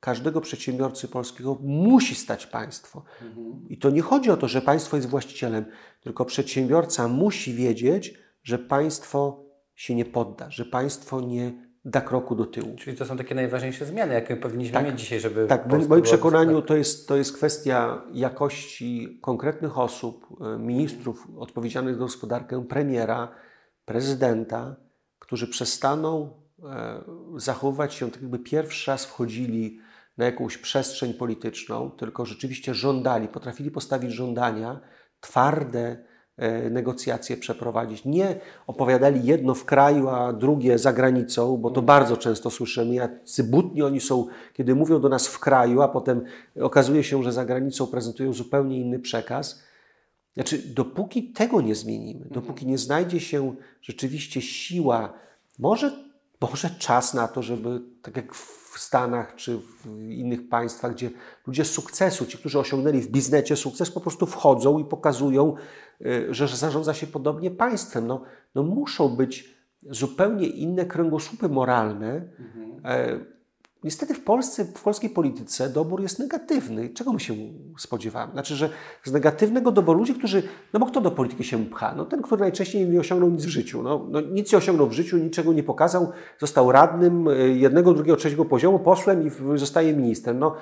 każdego przedsiębiorcy polskiego musi stać państwo. Mhm. I to nie chodzi o to, że państwo jest właścicielem, tylko przedsiębiorca musi wiedzieć, że państwo się nie podda, że państwo nie da kroku do tyłu. Czyli to są takie najważniejsze zmiany, jakie powinniśmy tak, mieć dzisiaj, żeby. Tak, w moim przekonaniu to jest, to jest kwestia jakości konkretnych osób, e, ministrów odpowiedzialnych za gospodarkę, premiera, prezydenta, którzy przestaną zachowywać się tak, jakby pierwszy raz wchodzili na jakąś przestrzeń polityczną, tylko rzeczywiście żądali, potrafili postawić żądania, twarde e, negocjacje przeprowadzić. Nie opowiadali jedno w kraju, a drugie za granicą, bo to bardzo często słyszymy, jacy butni oni są, kiedy mówią do nas w kraju, a potem okazuje się, że za granicą prezentują zupełnie inny przekaz. Znaczy, dopóki tego nie zmienimy, dopóki nie znajdzie się rzeczywiście siła, może, może czas na to, żeby tak jak w Stanach czy w innych państwach, gdzie ludzie sukcesu, ci, którzy osiągnęli w biznesie sukces, po prostu wchodzą i pokazują, y, że zarządza się podobnie państwem. No, no muszą być zupełnie inne kręgosłupy moralne. Mhm. Niestety w Polsce, w polskiej polityce dobór jest negatywny. Czego my się spodziewamy? Znaczy, że z negatywnego doboru ludzi, którzy, no bo kto do polityki się pcha? No ten, który najczęściej nie osiągnął nic w życiu. No, no nic nie osiągnął w życiu, niczego nie pokazał, został radnym y, jednego, drugiego, trzeciego poziomu, posłem i zostaje ministrem. No,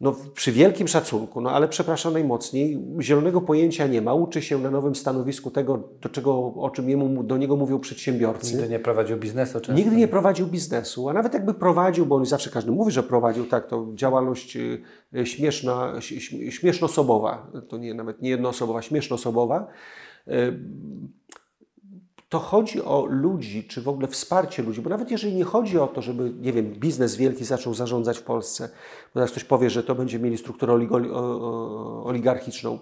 no, przy wielkim szacunku, no ale przepraszam najmocniej, zielonego pojęcia nie ma, uczy się na nowym stanowisku tego, do, czego, o czym jemu, do niego mówią przedsiębiorcy. Nigdy nie prowadził biznesu. Często. Nigdy nie prowadził biznesu, a nawet jakby prowadził, bo on zawsze każdy mówi, że prowadził, tak, to działalność y, y, śmieszna, śmiesznosobowa, to nie, nawet nie jednoosobowa, śmiesznosobowa, y, to chodzi o ludzi, czy w ogóle wsparcie ludzi, bo nawet jeżeli nie chodzi o to, żeby, nie wiem, biznes wielki zaczął zarządzać w Polsce, bo teraz ktoś powie, że to będzie mieli strukturę oligarchiczną.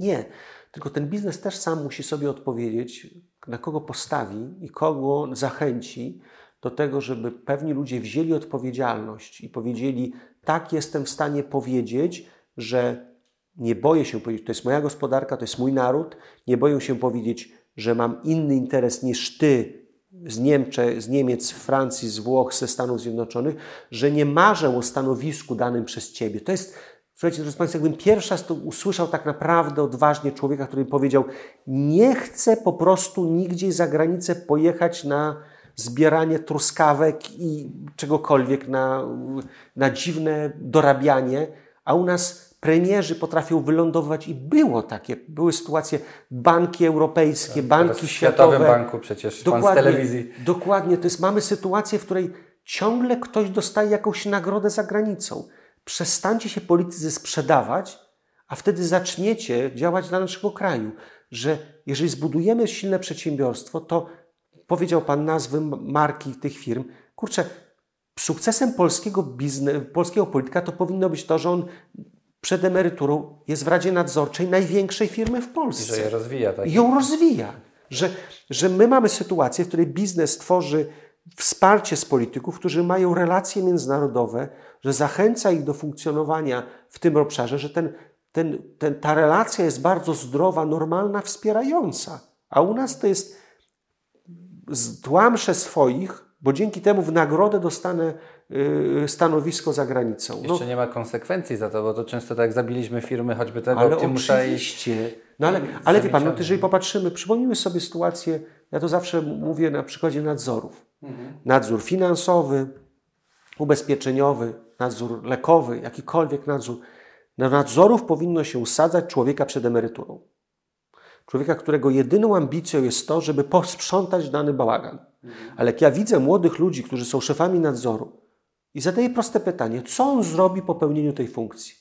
Nie, tylko ten biznes też sam musi sobie odpowiedzieć, na kogo postawi i kogo zachęci do tego, żeby pewni ludzie wzięli odpowiedzialność i powiedzieli, tak jestem w stanie powiedzieć, że nie boję się powiedzieć, to jest moja gospodarka, to jest mój naród, nie boję się powiedzieć, że mam inny interes niż ty z, Niemcze, z Niemiec, Francji, z Włoch, ze Stanów Zjednoczonych, że nie marzę o stanowisku danym przez ciebie. To jest, słuchajcie, drodzy Państwo, jakbym pierwszy raz to usłyszał tak naprawdę odważnie człowieka, który powiedział, nie chcę po prostu nigdzie za granicę pojechać na zbieranie truskawek i czegokolwiek, na, na dziwne dorabianie, a u nas premierzy potrafią wylądować i było takie, były sytuacje, banki europejskie, tak, banki światowe. W Światowym Banku przecież, dokładnie, pan z telewizji. Dokładnie, to jest, mamy sytuację, w której ciągle ktoś dostaje jakąś nagrodę za granicą. Przestańcie się politycy sprzedawać, a wtedy zaczniecie działać dla naszego kraju. Że jeżeli zbudujemy silne przedsiębiorstwo, to powiedział Pan nazwy marki tych firm, kurczę, sukcesem polskiego biznes, polskiego polityka to powinno być to, że on przed emeryturą jest w Radzie Nadzorczej największej firmy w Polsce. I że je rozwija. Tak? I ją rozwija. Że, że my mamy sytuację, w której biznes tworzy wsparcie z polityków, którzy mają relacje międzynarodowe, że zachęca ich do funkcjonowania w tym obszarze, że ten, ten, ten, ta relacja jest bardzo zdrowa, normalna, wspierająca. A u nas to jest tłamsze swoich, bo dzięki temu w nagrodę dostanę stanowisko za granicą. No, Jeszcze nie ma konsekwencji za to, bo to często tak zabiliśmy firmy, choćby tego ale oczywiście. No ale, ale wie Pan, no, jeżeli popatrzymy, przypomnijmy sobie sytuację, ja to zawsze mówię na przykładzie nadzorów. Mhm. Nadzór finansowy, ubezpieczeniowy, nadzór lekowy, jakikolwiek nadzór. Na nadzorów powinno się usadzać człowieka przed emeryturą. Człowieka, którego jedyną ambicją jest to, żeby posprzątać dany bałagan. Mhm. Ale jak ja widzę młodych ludzi, którzy są szefami nadzoru, i zadaję proste pytanie: co on zrobi po pełnieniu tej funkcji?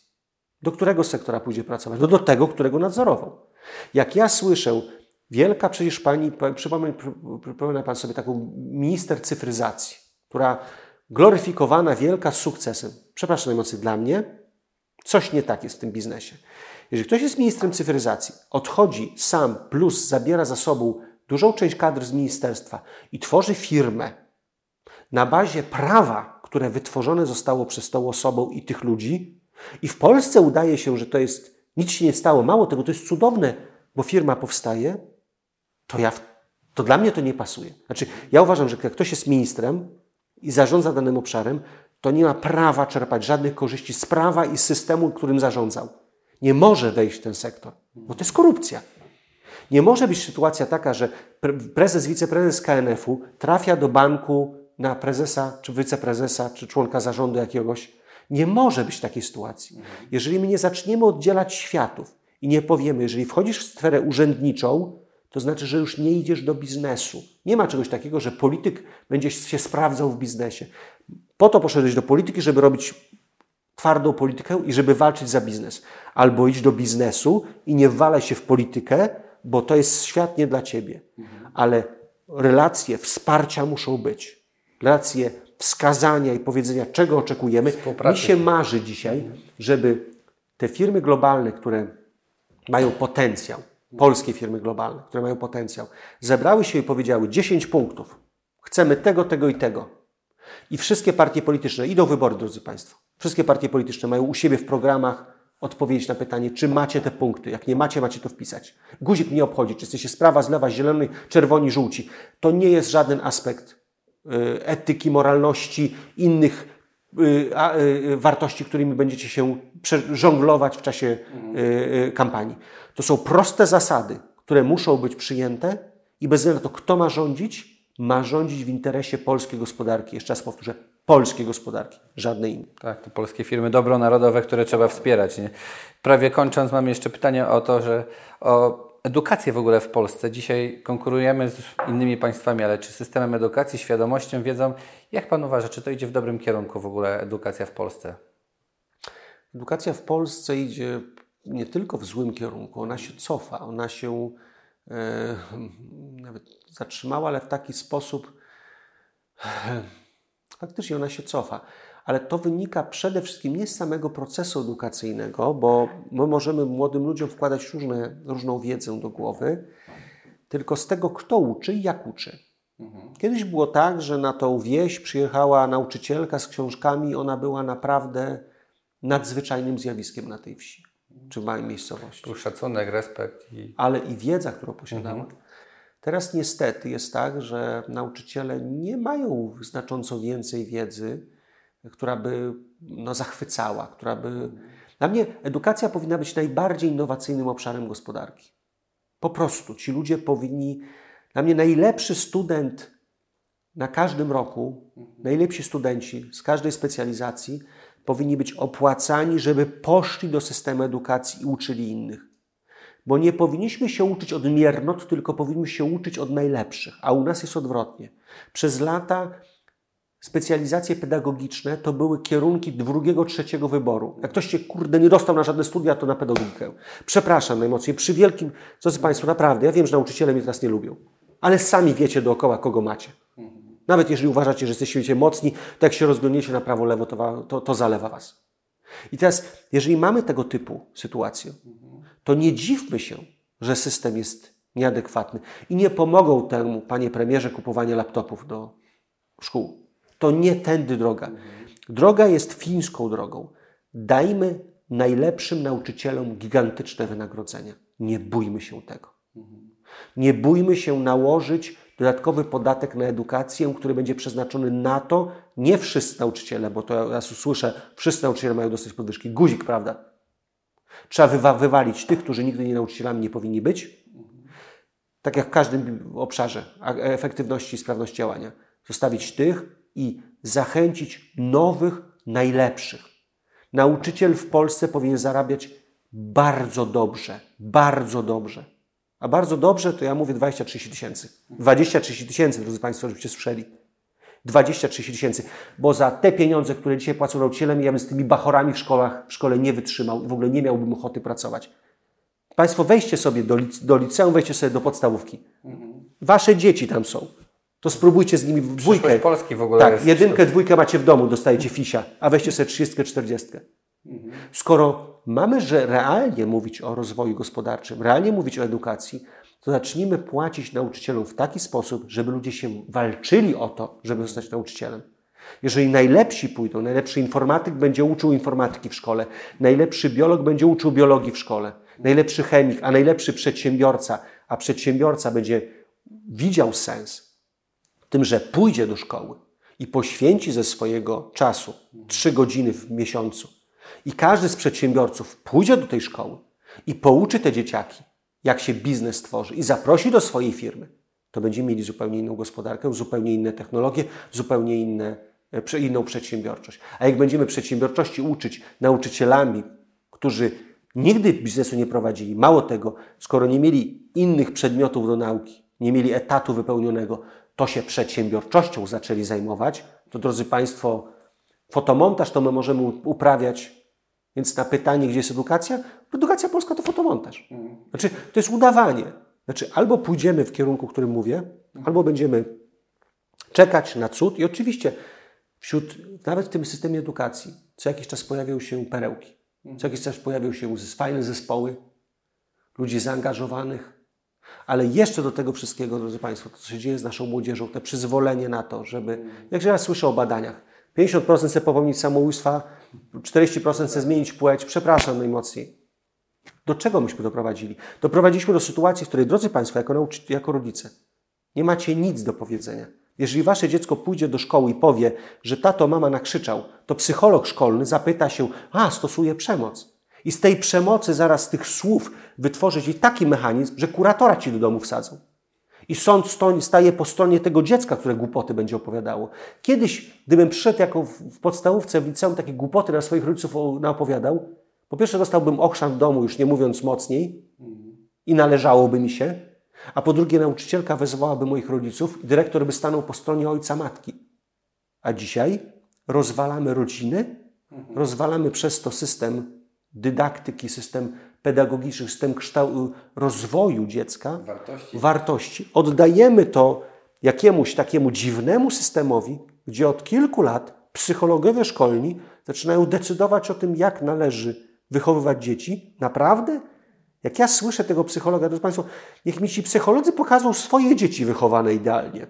Do którego sektora pójdzie pracować? No do tego, którego nadzorował. Jak ja słyszę, wielka przecież pani, przypomina pan sobie taką minister cyfryzacji, która gloryfikowana, wielka z sukcesem. Przepraszam najmocniej, dla mnie coś nie tak jest w tym biznesie. Jeżeli ktoś jest ministrem cyfryzacji, odchodzi sam plus zabiera za sobą dużą część kadr z ministerstwa i tworzy firmę na bazie prawa, które wytworzone zostało przez tą osobą i tych ludzi. I w Polsce udaje się, że to jest, nic się nie stało, mało tego, to jest cudowne, bo firma powstaje, to, ja, to dla mnie to nie pasuje. Znaczy, ja uważam, że jak ktoś jest ministrem i zarządza danym obszarem, to nie ma prawa czerpać żadnych korzyści z prawa i systemu, którym zarządzał. Nie może wejść w ten sektor, bo to jest korupcja. Nie może być sytuacja taka, że prezes, wiceprezes KNF-u trafia do banku na prezesa, czy wiceprezesa, czy członka zarządu jakiegoś. Nie może być takiej sytuacji. Jeżeli my nie zaczniemy oddzielać światów i nie powiemy, jeżeli wchodzisz w sferę urzędniczą, to znaczy, że już nie idziesz do biznesu. Nie ma czegoś takiego, że polityk będzie się sprawdzał w biznesie. Po to poszedłeś do polityki, żeby robić twardą politykę i żeby walczyć za biznes. Albo idź do biznesu i nie wwalaj się w politykę, bo to jest świat nie dla ciebie. Ale relacje wsparcia muszą być. Relacje wskazania i powiedzenia, czego oczekujemy. Mi się marzy dzisiaj, żeby te firmy globalne, które mają potencjał, polskie firmy globalne, które mają potencjał, zebrały się i powiedziały 10 punktów. Chcemy tego, tego i tego. I wszystkie partie polityczne idą wybory, drodzy Państwo. Wszystkie partie polityczne mają u siebie w programach odpowiedzieć na pytanie, czy macie te punkty. Jak nie macie, macie to wpisać. Guzik nie obchodzi, czy jesteście z prawa, z lewa, zielony, czerwoni, żółci. To nie jest żaden aspekt etyki, moralności, innych y, y, wartości, którymi będziecie się żonglować w czasie kampanii. To są proste zasady, które muszą być przyjęte i bez względu na to, kto ma rządzić, ma rządzić w interesie polskiej gospodarki. Jeszcze raz powtórzę, polskiej gospodarki, żadnej innej. Tak, to polskie firmy dobronarodowe, które trzeba wspierać. Nie? Prawie kończąc, mam jeszcze pytanie o to, że o edukację w ogóle w Polsce. Dzisiaj konkurujemy z innymi państwami, ale czy systemem edukacji, świadomością, wiedzą, jak Pan uważa, czy to idzie w dobrym kierunku w ogóle edukacja w Polsce? Edukacja w Polsce idzie nie tylko w złym kierunku, ona się cofa, ona się e, nawet zatrzymała, ale w taki sposób e, faktycznie ona się cofa. Ale to wynika przede wszystkim nie z samego procesu edukacyjnego, bo my możemy młodym ludziom wkładać różne, różną wiedzę do głowy, tylko z tego, kto uczy i jak uczy. Kiedyś było tak, że na tą wieś przyjechała nauczycielka z książkami, ona była naprawdę nadzwyczajnym zjawiskiem na tej wsi czy w małej miejscowości. Był szacunek, respekt. I... Ale i wiedza, którą posiadała. Mhm. Teraz niestety jest tak, że nauczyciele nie mają znacząco więcej wiedzy, która by no, zachwycała, która by. Dla mnie edukacja powinna być najbardziej innowacyjnym obszarem gospodarki. Po prostu ci ludzie powinni. Dla mnie najlepszy student na każdym roku, najlepsi studenci z każdej specjalizacji powinni być opłacani, żeby poszli do systemu edukacji i uczyli innych. Bo nie powinniśmy się uczyć od miernot, tylko powinniśmy się uczyć od najlepszych, a u nas jest odwrotnie. Przez lata specjalizacje pedagogiczne to były kierunki drugiego, trzeciego wyboru. Jak ktoś się, kurde, nie dostał na żadne studia, to na pedagogikę. Przepraszam najmocniej, przy wielkim, drodzy Państwo, naprawdę, ja wiem, że nauczyciele mnie teraz nie lubią, ale sami wiecie dookoła, kogo macie. Nawet jeżeli uważacie, że jesteście mocni, to jak się rozglądniecie na prawo, lewo, to, to, to zalewa was. I teraz, jeżeli mamy tego typu sytuację, to nie dziwmy się, że system jest nieadekwatny. I nie pomogą temu, panie premierze, kupowanie laptopów do szkół. To nie tędy droga. Droga jest fińską drogą. Dajmy najlepszym nauczycielom gigantyczne wynagrodzenia. Nie bójmy się tego. Nie bójmy się nałożyć dodatkowy podatek na edukację, który będzie przeznaczony na to, nie wszyscy nauczyciele, bo to ja raz usłyszę, wszyscy nauczyciele mają dostać podwyżki. Guzik, prawda? Trzeba wywa wywalić tych, którzy nigdy nie nauczycielami nie powinni być, tak jak w każdym obszarze efektywności i sprawności działania. Zostawić tych i zachęcić nowych, najlepszych. Nauczyciel w Polsce powinien zarabiać bardzo dobrze, bardzo dobrze. A bardzo dobrze to ja mówię 20-30 tysięcy. 20-30 tysięcy, drodzy Państwo, żebyście słyszeli. 20-30 tysięcy, bo za te pieniądze, które dzisiaj płacą nauczycielem, ja bym z tymi bachorami w, szkołach, w szkole nie wytrzymał i w ogóle nie miałbym ochoty pracować. Państwo weźcie sobie do, do liceum, weźcie sobie do podstawówki. Wasze dzieci tam są. To spróbujcie z nimi dwójkę. Polski w ogóle Tak, jedynkę, dwójkę macie w domu, dostajecie fisia, a weźcie sobie 30, 40. Skoro mamy, że realnie mówić o rozwoju gospodarczym, realnie mówić o edukacji, to zacznijmy płacić nauczycielom w taki sposób, żeby ludzie się walczyli o to, żeby zostać nauczycielem. Jeżeli najlepsi pójdą, najlepszy informatyk będzie uczył informatyki w szkole, najlepszy biolog będzie uczył biologii w szkole, najlepszy chemik, a najlepszy przedsiębiorca, a przedsiębiorca będzie widział sens tym, że pójdzie do szkoły i poświęci ze swojego czasu trzy godziny w miesiącu i każdy z przedsiębiorców pójdzie do tej szkoły i pouczy te dzieciaki, jak się biznes tworzy i zaprosi do swojej firmy, to będziemy mieli zupełnie inną gospodarkę, zupełnie inne technologie, zupełnie inne, inną przedsiębiorczość. A jak będziemy przedsiębiorczości uczyć nauczycielami, którzy nigdy biznesu nie prowadzili. Mało tego, skoro nie mieli innych przedmiotów do nauki, nie mieli etatu wypełnionego, to się przedsiębiorczością zaczęli zajmować, to drodzy Państwo, fotomontaż to my możemy uprawiać. Więc na pytanie, gdzie jest edukacja, edukacja polska to fotomontaż. Znaczy, to jest udawanie. Znaczy, albo pójdziemy w kierunku, o którym mówię, albo będziemy czekać na cud. I oczywiście wśród, nawet w tym systemie edukacji, co jakiś czas pojawiają się perełki. Co jakiś czas pojawiają się fajne zespoły, ludzi zaangażowanych, ale jeszcze do tego wszystkiego, drodzy Państwo, to co się dzieje z naszą młodzieżą, te przyzwolenie na to, żeby, jak ja słyszę o badaniach, 50% chce popełnić samobójstwa, 40% chce zmienić płeć, przepraszam najmocniej. Do czego myśmy doprowadzili? Doprowadziliśmy do sytuacji, w której, drodzy Państwo, jako, nauczy- jako rodzice, nie macie nic do powiedzenia. Jeżeli wasze dziecko pójdzie do szkoły i powie, że tato, mama nakrzyczał, to psycholog szkolny zapyta się, a, stosuje przemoc. I z tej przemocy, zaraz z tych słów, wytworzyć i taki mechanizm, że kuratora ci do domu wsadzą. I sąd staje po stronie tego dziecka, które głupoty będzie opowiadało. Kiedyś, gdybym przyszedł jako w podstawówce, w liceum takie głupoty na swoich rodziców o- naopowiadał, po pierwsze dostałbym ochrzan domu, już nie mówiąc mocniej, i należałoby mi się, a po drugie nauczycielka wezwałaby moich rodziców i dyrektor by stanął po stronie ojca matki. A dzisiaj rozwalamy rodziny, rozwalamy przez to system dydaktyki, system pedagogiczny, system kształtu, rozwoju dziecka, Wartości. wartości. Oddajemy to jakiemuś takiemu dziwnemu systemowi, gdzie od kilku lat psychologowie szkolni zaczynają decydować o tym, jak należy wychowywać dzieci. Naprawdę? Jak ja słyszę tego psychologa, drodzy Państwo, niech mi ci psycholodzy pokażą swoje dzieci wychowane idealnie.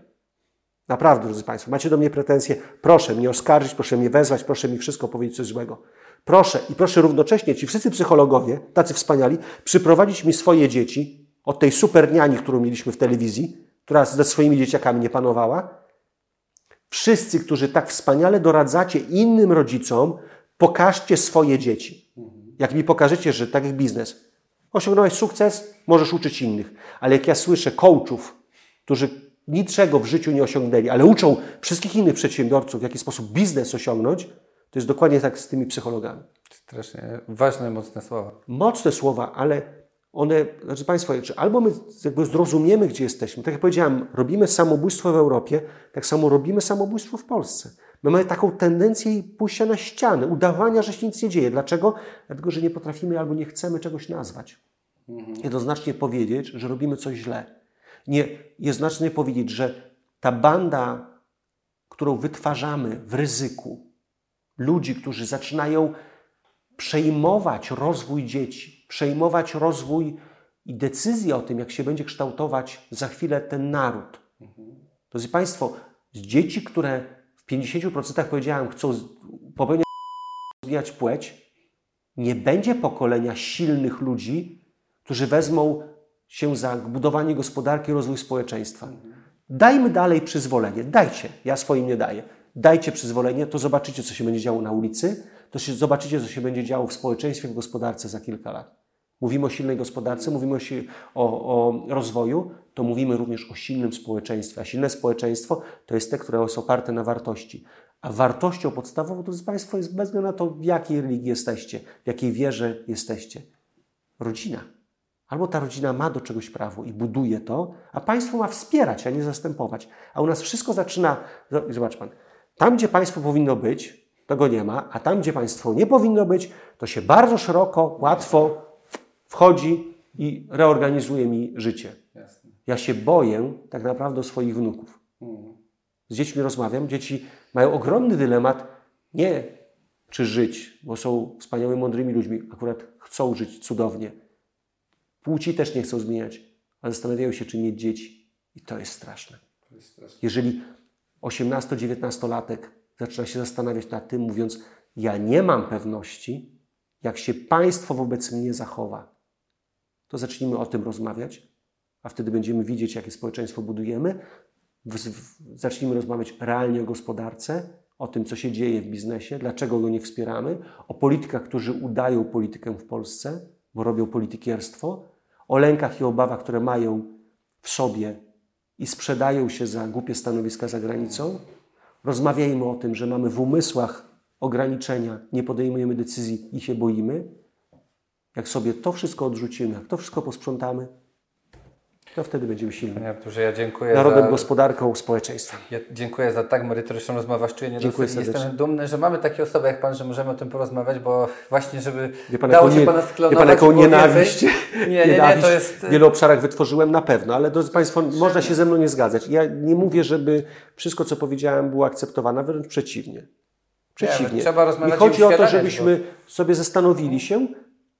Naprawdę, drodzy Państwo, macie do mnie pretensje, proszę mnie oskarżyć, proszę mnie wezwać, proszę mi wszystko powiedzieć coś złego. Proszę i proszę równocześnie ci wszyscy psychologowie, tacy wspaniali, przyprowadzić mi swoje dzieci od tej super niani, którą mieliśmy w telewizji, która ze swoimi dzieciakami nie panowała. Wszyscy, którzy tak wspaniale doradzacie innym rodzicom, pokażcie swoje dzieci. Jak mi pokażecie, że tak jak biznes, osiągnąłeś sukces, możesz uczyć innych. Ale jak ja słyszę coachów, którzy niczego w życiu nie osiągnęli, ale uczą wszystkich innych przedsiębiorców, w jaki sposób biznes osiągnąć, to jest dokładnie tak z tymi psychologami. Strasznie ważne, mocne słowa. Mocne słowa, ale one, znaczy Państwo, albo my jakby zrozumiemy, gdzie jesteśmy. Tak jak powiedziałem, robimy samobójstwo w Europie, tak samo robimy samobójstwo w Polsce. My mamy taką tendencję pójścia na ścianę, udawania, że się nic nie dzieje. Dlaczego? Dlatego, że nie potrafimy albo nie chcemy czegoś nazwać. Jednoznacznie powiedzieć, że robimy coś źle. Nie, jednoznacznie powiedzieć, że ta banda, którą wytwarzamy w ryzyku, ludzi, którzy zaczynają przejmować rozwój dzieci, przejmować rozwój i decyzje o tym, jak się będzie kształtować za chwilę ten naród. Drodzy Państwo, z dzieci, które w 50% powiedziałem, chcą popełniać zmieniać płeć, nie będzie pokolenia silnych ludzi, którzy wezmą się za budowanie gospodarki rozwój społeczeństwa. Dajmy dalej przyzwolenie. Dajcie. Ja swoim nie daję. Dajcie przyzwolenie, to zobaczycie, co się będzie działo na ulicy, to się, zobaczycie, co się będzie działo w społeczeństwie, w gospodarce za kilka lat. Mówimy o silnej gospodarce, mówimy o, o, o rozwoju, to mówimy również o silnym społeczeństwie. A silne społeczeństwo to jest te, które jest oparte na wartości. A wartością podstawową, drodzy Państwo, jest bez względu na to, w jakiej religii jesteście, w jakiej wierze jesteście. Rodzina. Albo ta rodzina ma do czegoś prawo i buduje to, a państwo ma wspierać, a nie zastępować. A u nas wszystko zaczyna. Zobacz pan, tam gdzie państwo powinno być, to go nie ma, a tam gdzie państwo nie powinno być, to się bardzo szeroko, łatwo wchodzi i reorganizuje mi życie. Jasne. Ja się boję tak naprawdę swoich wnuków. Z dziećmi rozmawiam, dzieci mają ogromny dylemat, nie czy żyć, bo są wspaniałymi, mądrymi ludźmi, akurat chcą żyć cudownie. Płci też nie chcą zmieniać, ale zastanawiają się, czy mieć dzieci. I to jest straszne. To jest straszne. Jeżeli 18-19-latek zaczyna się zastanawiać nad tym, mówiąc: Ja nie mam pewności, jak się państwo wobec mnie zachowa, to zacznijmy o tym rozmawiać, a wtedy będziemy widzieć, jakie społeczeństwo budujemy. Zacznijmy rozmawiać realnie o gospodarce, o tym, co się dzieje w biznesie, dlaczego go nie wspieramy, o politykach, którzy udają politykę w Polsce, bo robią politykierstwo, o lękach i obawach, które mają w sobie i sprzedają się za głupie stanowiska za granicą. Rozmawiajmy o tym, że mamy w umysłach ograniczenia, nie podejmujemy decyzji i się boimy. Jak sobie to wszystko odrzucimy, jak to wszystko posprzątamy, to wtedy będziemy silni. Arturze, ja dziękuję Narodem, za... gospodarką, społeczeństwem. Ja dziękuję za tak merytoryczną rozmowę. Czuję nie Dziękuję serdecznie. Jestem dumny, że mamy takie osoby jak Pan, że możemy o tym porozmawiać, bo właśnie, żeby Wie pan, dało się nie- Pana wie sklonować. pan, jaką nienawiść. Nie, nie, nie, nienawiść to jest... w wielu obszarach wytworzyłem na pewno, ale drodzy Państwo, można się ze mną nie zgadzać. Ja nie mówię, żeby wszystko, co powiedziałem, było akceptowane, wręcz przeciwnie. Przeciwnie. trzeba rozmawiać I chodzi o to, żebyśmy sobie zastanowili się,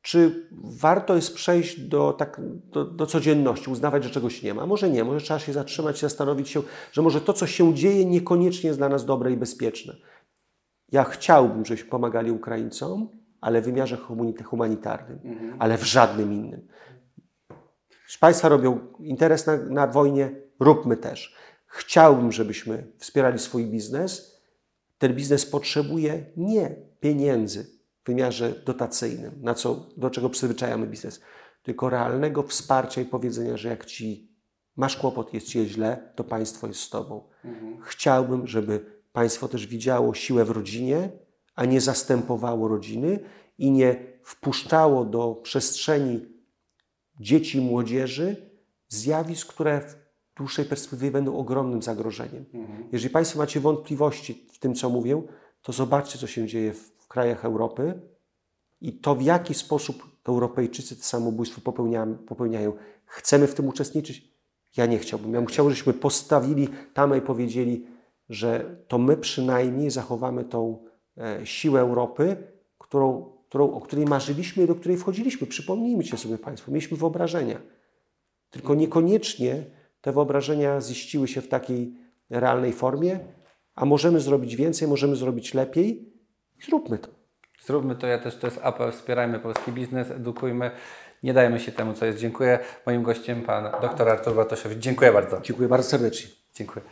czy warto jest przejść do, tak, do, do codzienności, uznawać, że czegoś nie ma. Może nie, może trzeba się zatrzymać, zastanowić się, że może to, co się dzieje, niekoniecznie jest dla nas dobre i bezpieczne. Ja chciałbym, żebyśmy pomagali Ukraińcom, ale w wymiarze humani- humanitarnym, ale w żadnym innym. Jeśli Państwa robią interes na, na wojnie, róbmy też. Chciałbym, żebyśmy wspierali swój biznes. Ten biznes potrzebuje nie pieniędzy wymiarze dotacyjnym, na co, do czego przyzwyczajamy biznes, tylko realnego wsparcia i powiedzenia, że jak ci masz kłopot, jest ci źle, to państwo jest z tobą. Chciałbym, żeby państwo też widziało siłę w rodzinie, a nie zastępowało rodziny i nie wpuszczało do przestrzeni dzieci i młodzieży zjawisk, które w dłuższej perspektywie będą ogromnym zagrożeniem. Jeżeli Państwo macie wątpliwości w tym, co mówię, to zobaczcie, co się dzieje w krajach Europy i to, w jaki sposób Europejczycy to samobójstwo popełniają. Chcemy w tym uczestniczyć? Ja nie chciałbym. Ja bym chciał, żebyśmy postawili tam i powiedzieli, że to my przynajmniej zachowamy tą e, siłę Europy, którą, którą, o której marzyliśmy i do której wchodziliśmy. Przypomnijcie sobie Państwo, mieliśmy wyobrażenia. Tylko niekoniecznie te wyobrażenia ziściły się w takiej realnej formie, a możemy zrobić więcej, możemy zrobić lepiej zróbmy to. Zróbmy to, ja też to jest apel, wspierajmy polski biznes, edukujmy, nie dajmy się temu, co jest. Dziękuję. Moim gościem pan dr Artur Bartoszewicz. Dziękuję bardzo. Dziękuję bardzo serdecznie. Dziękuję.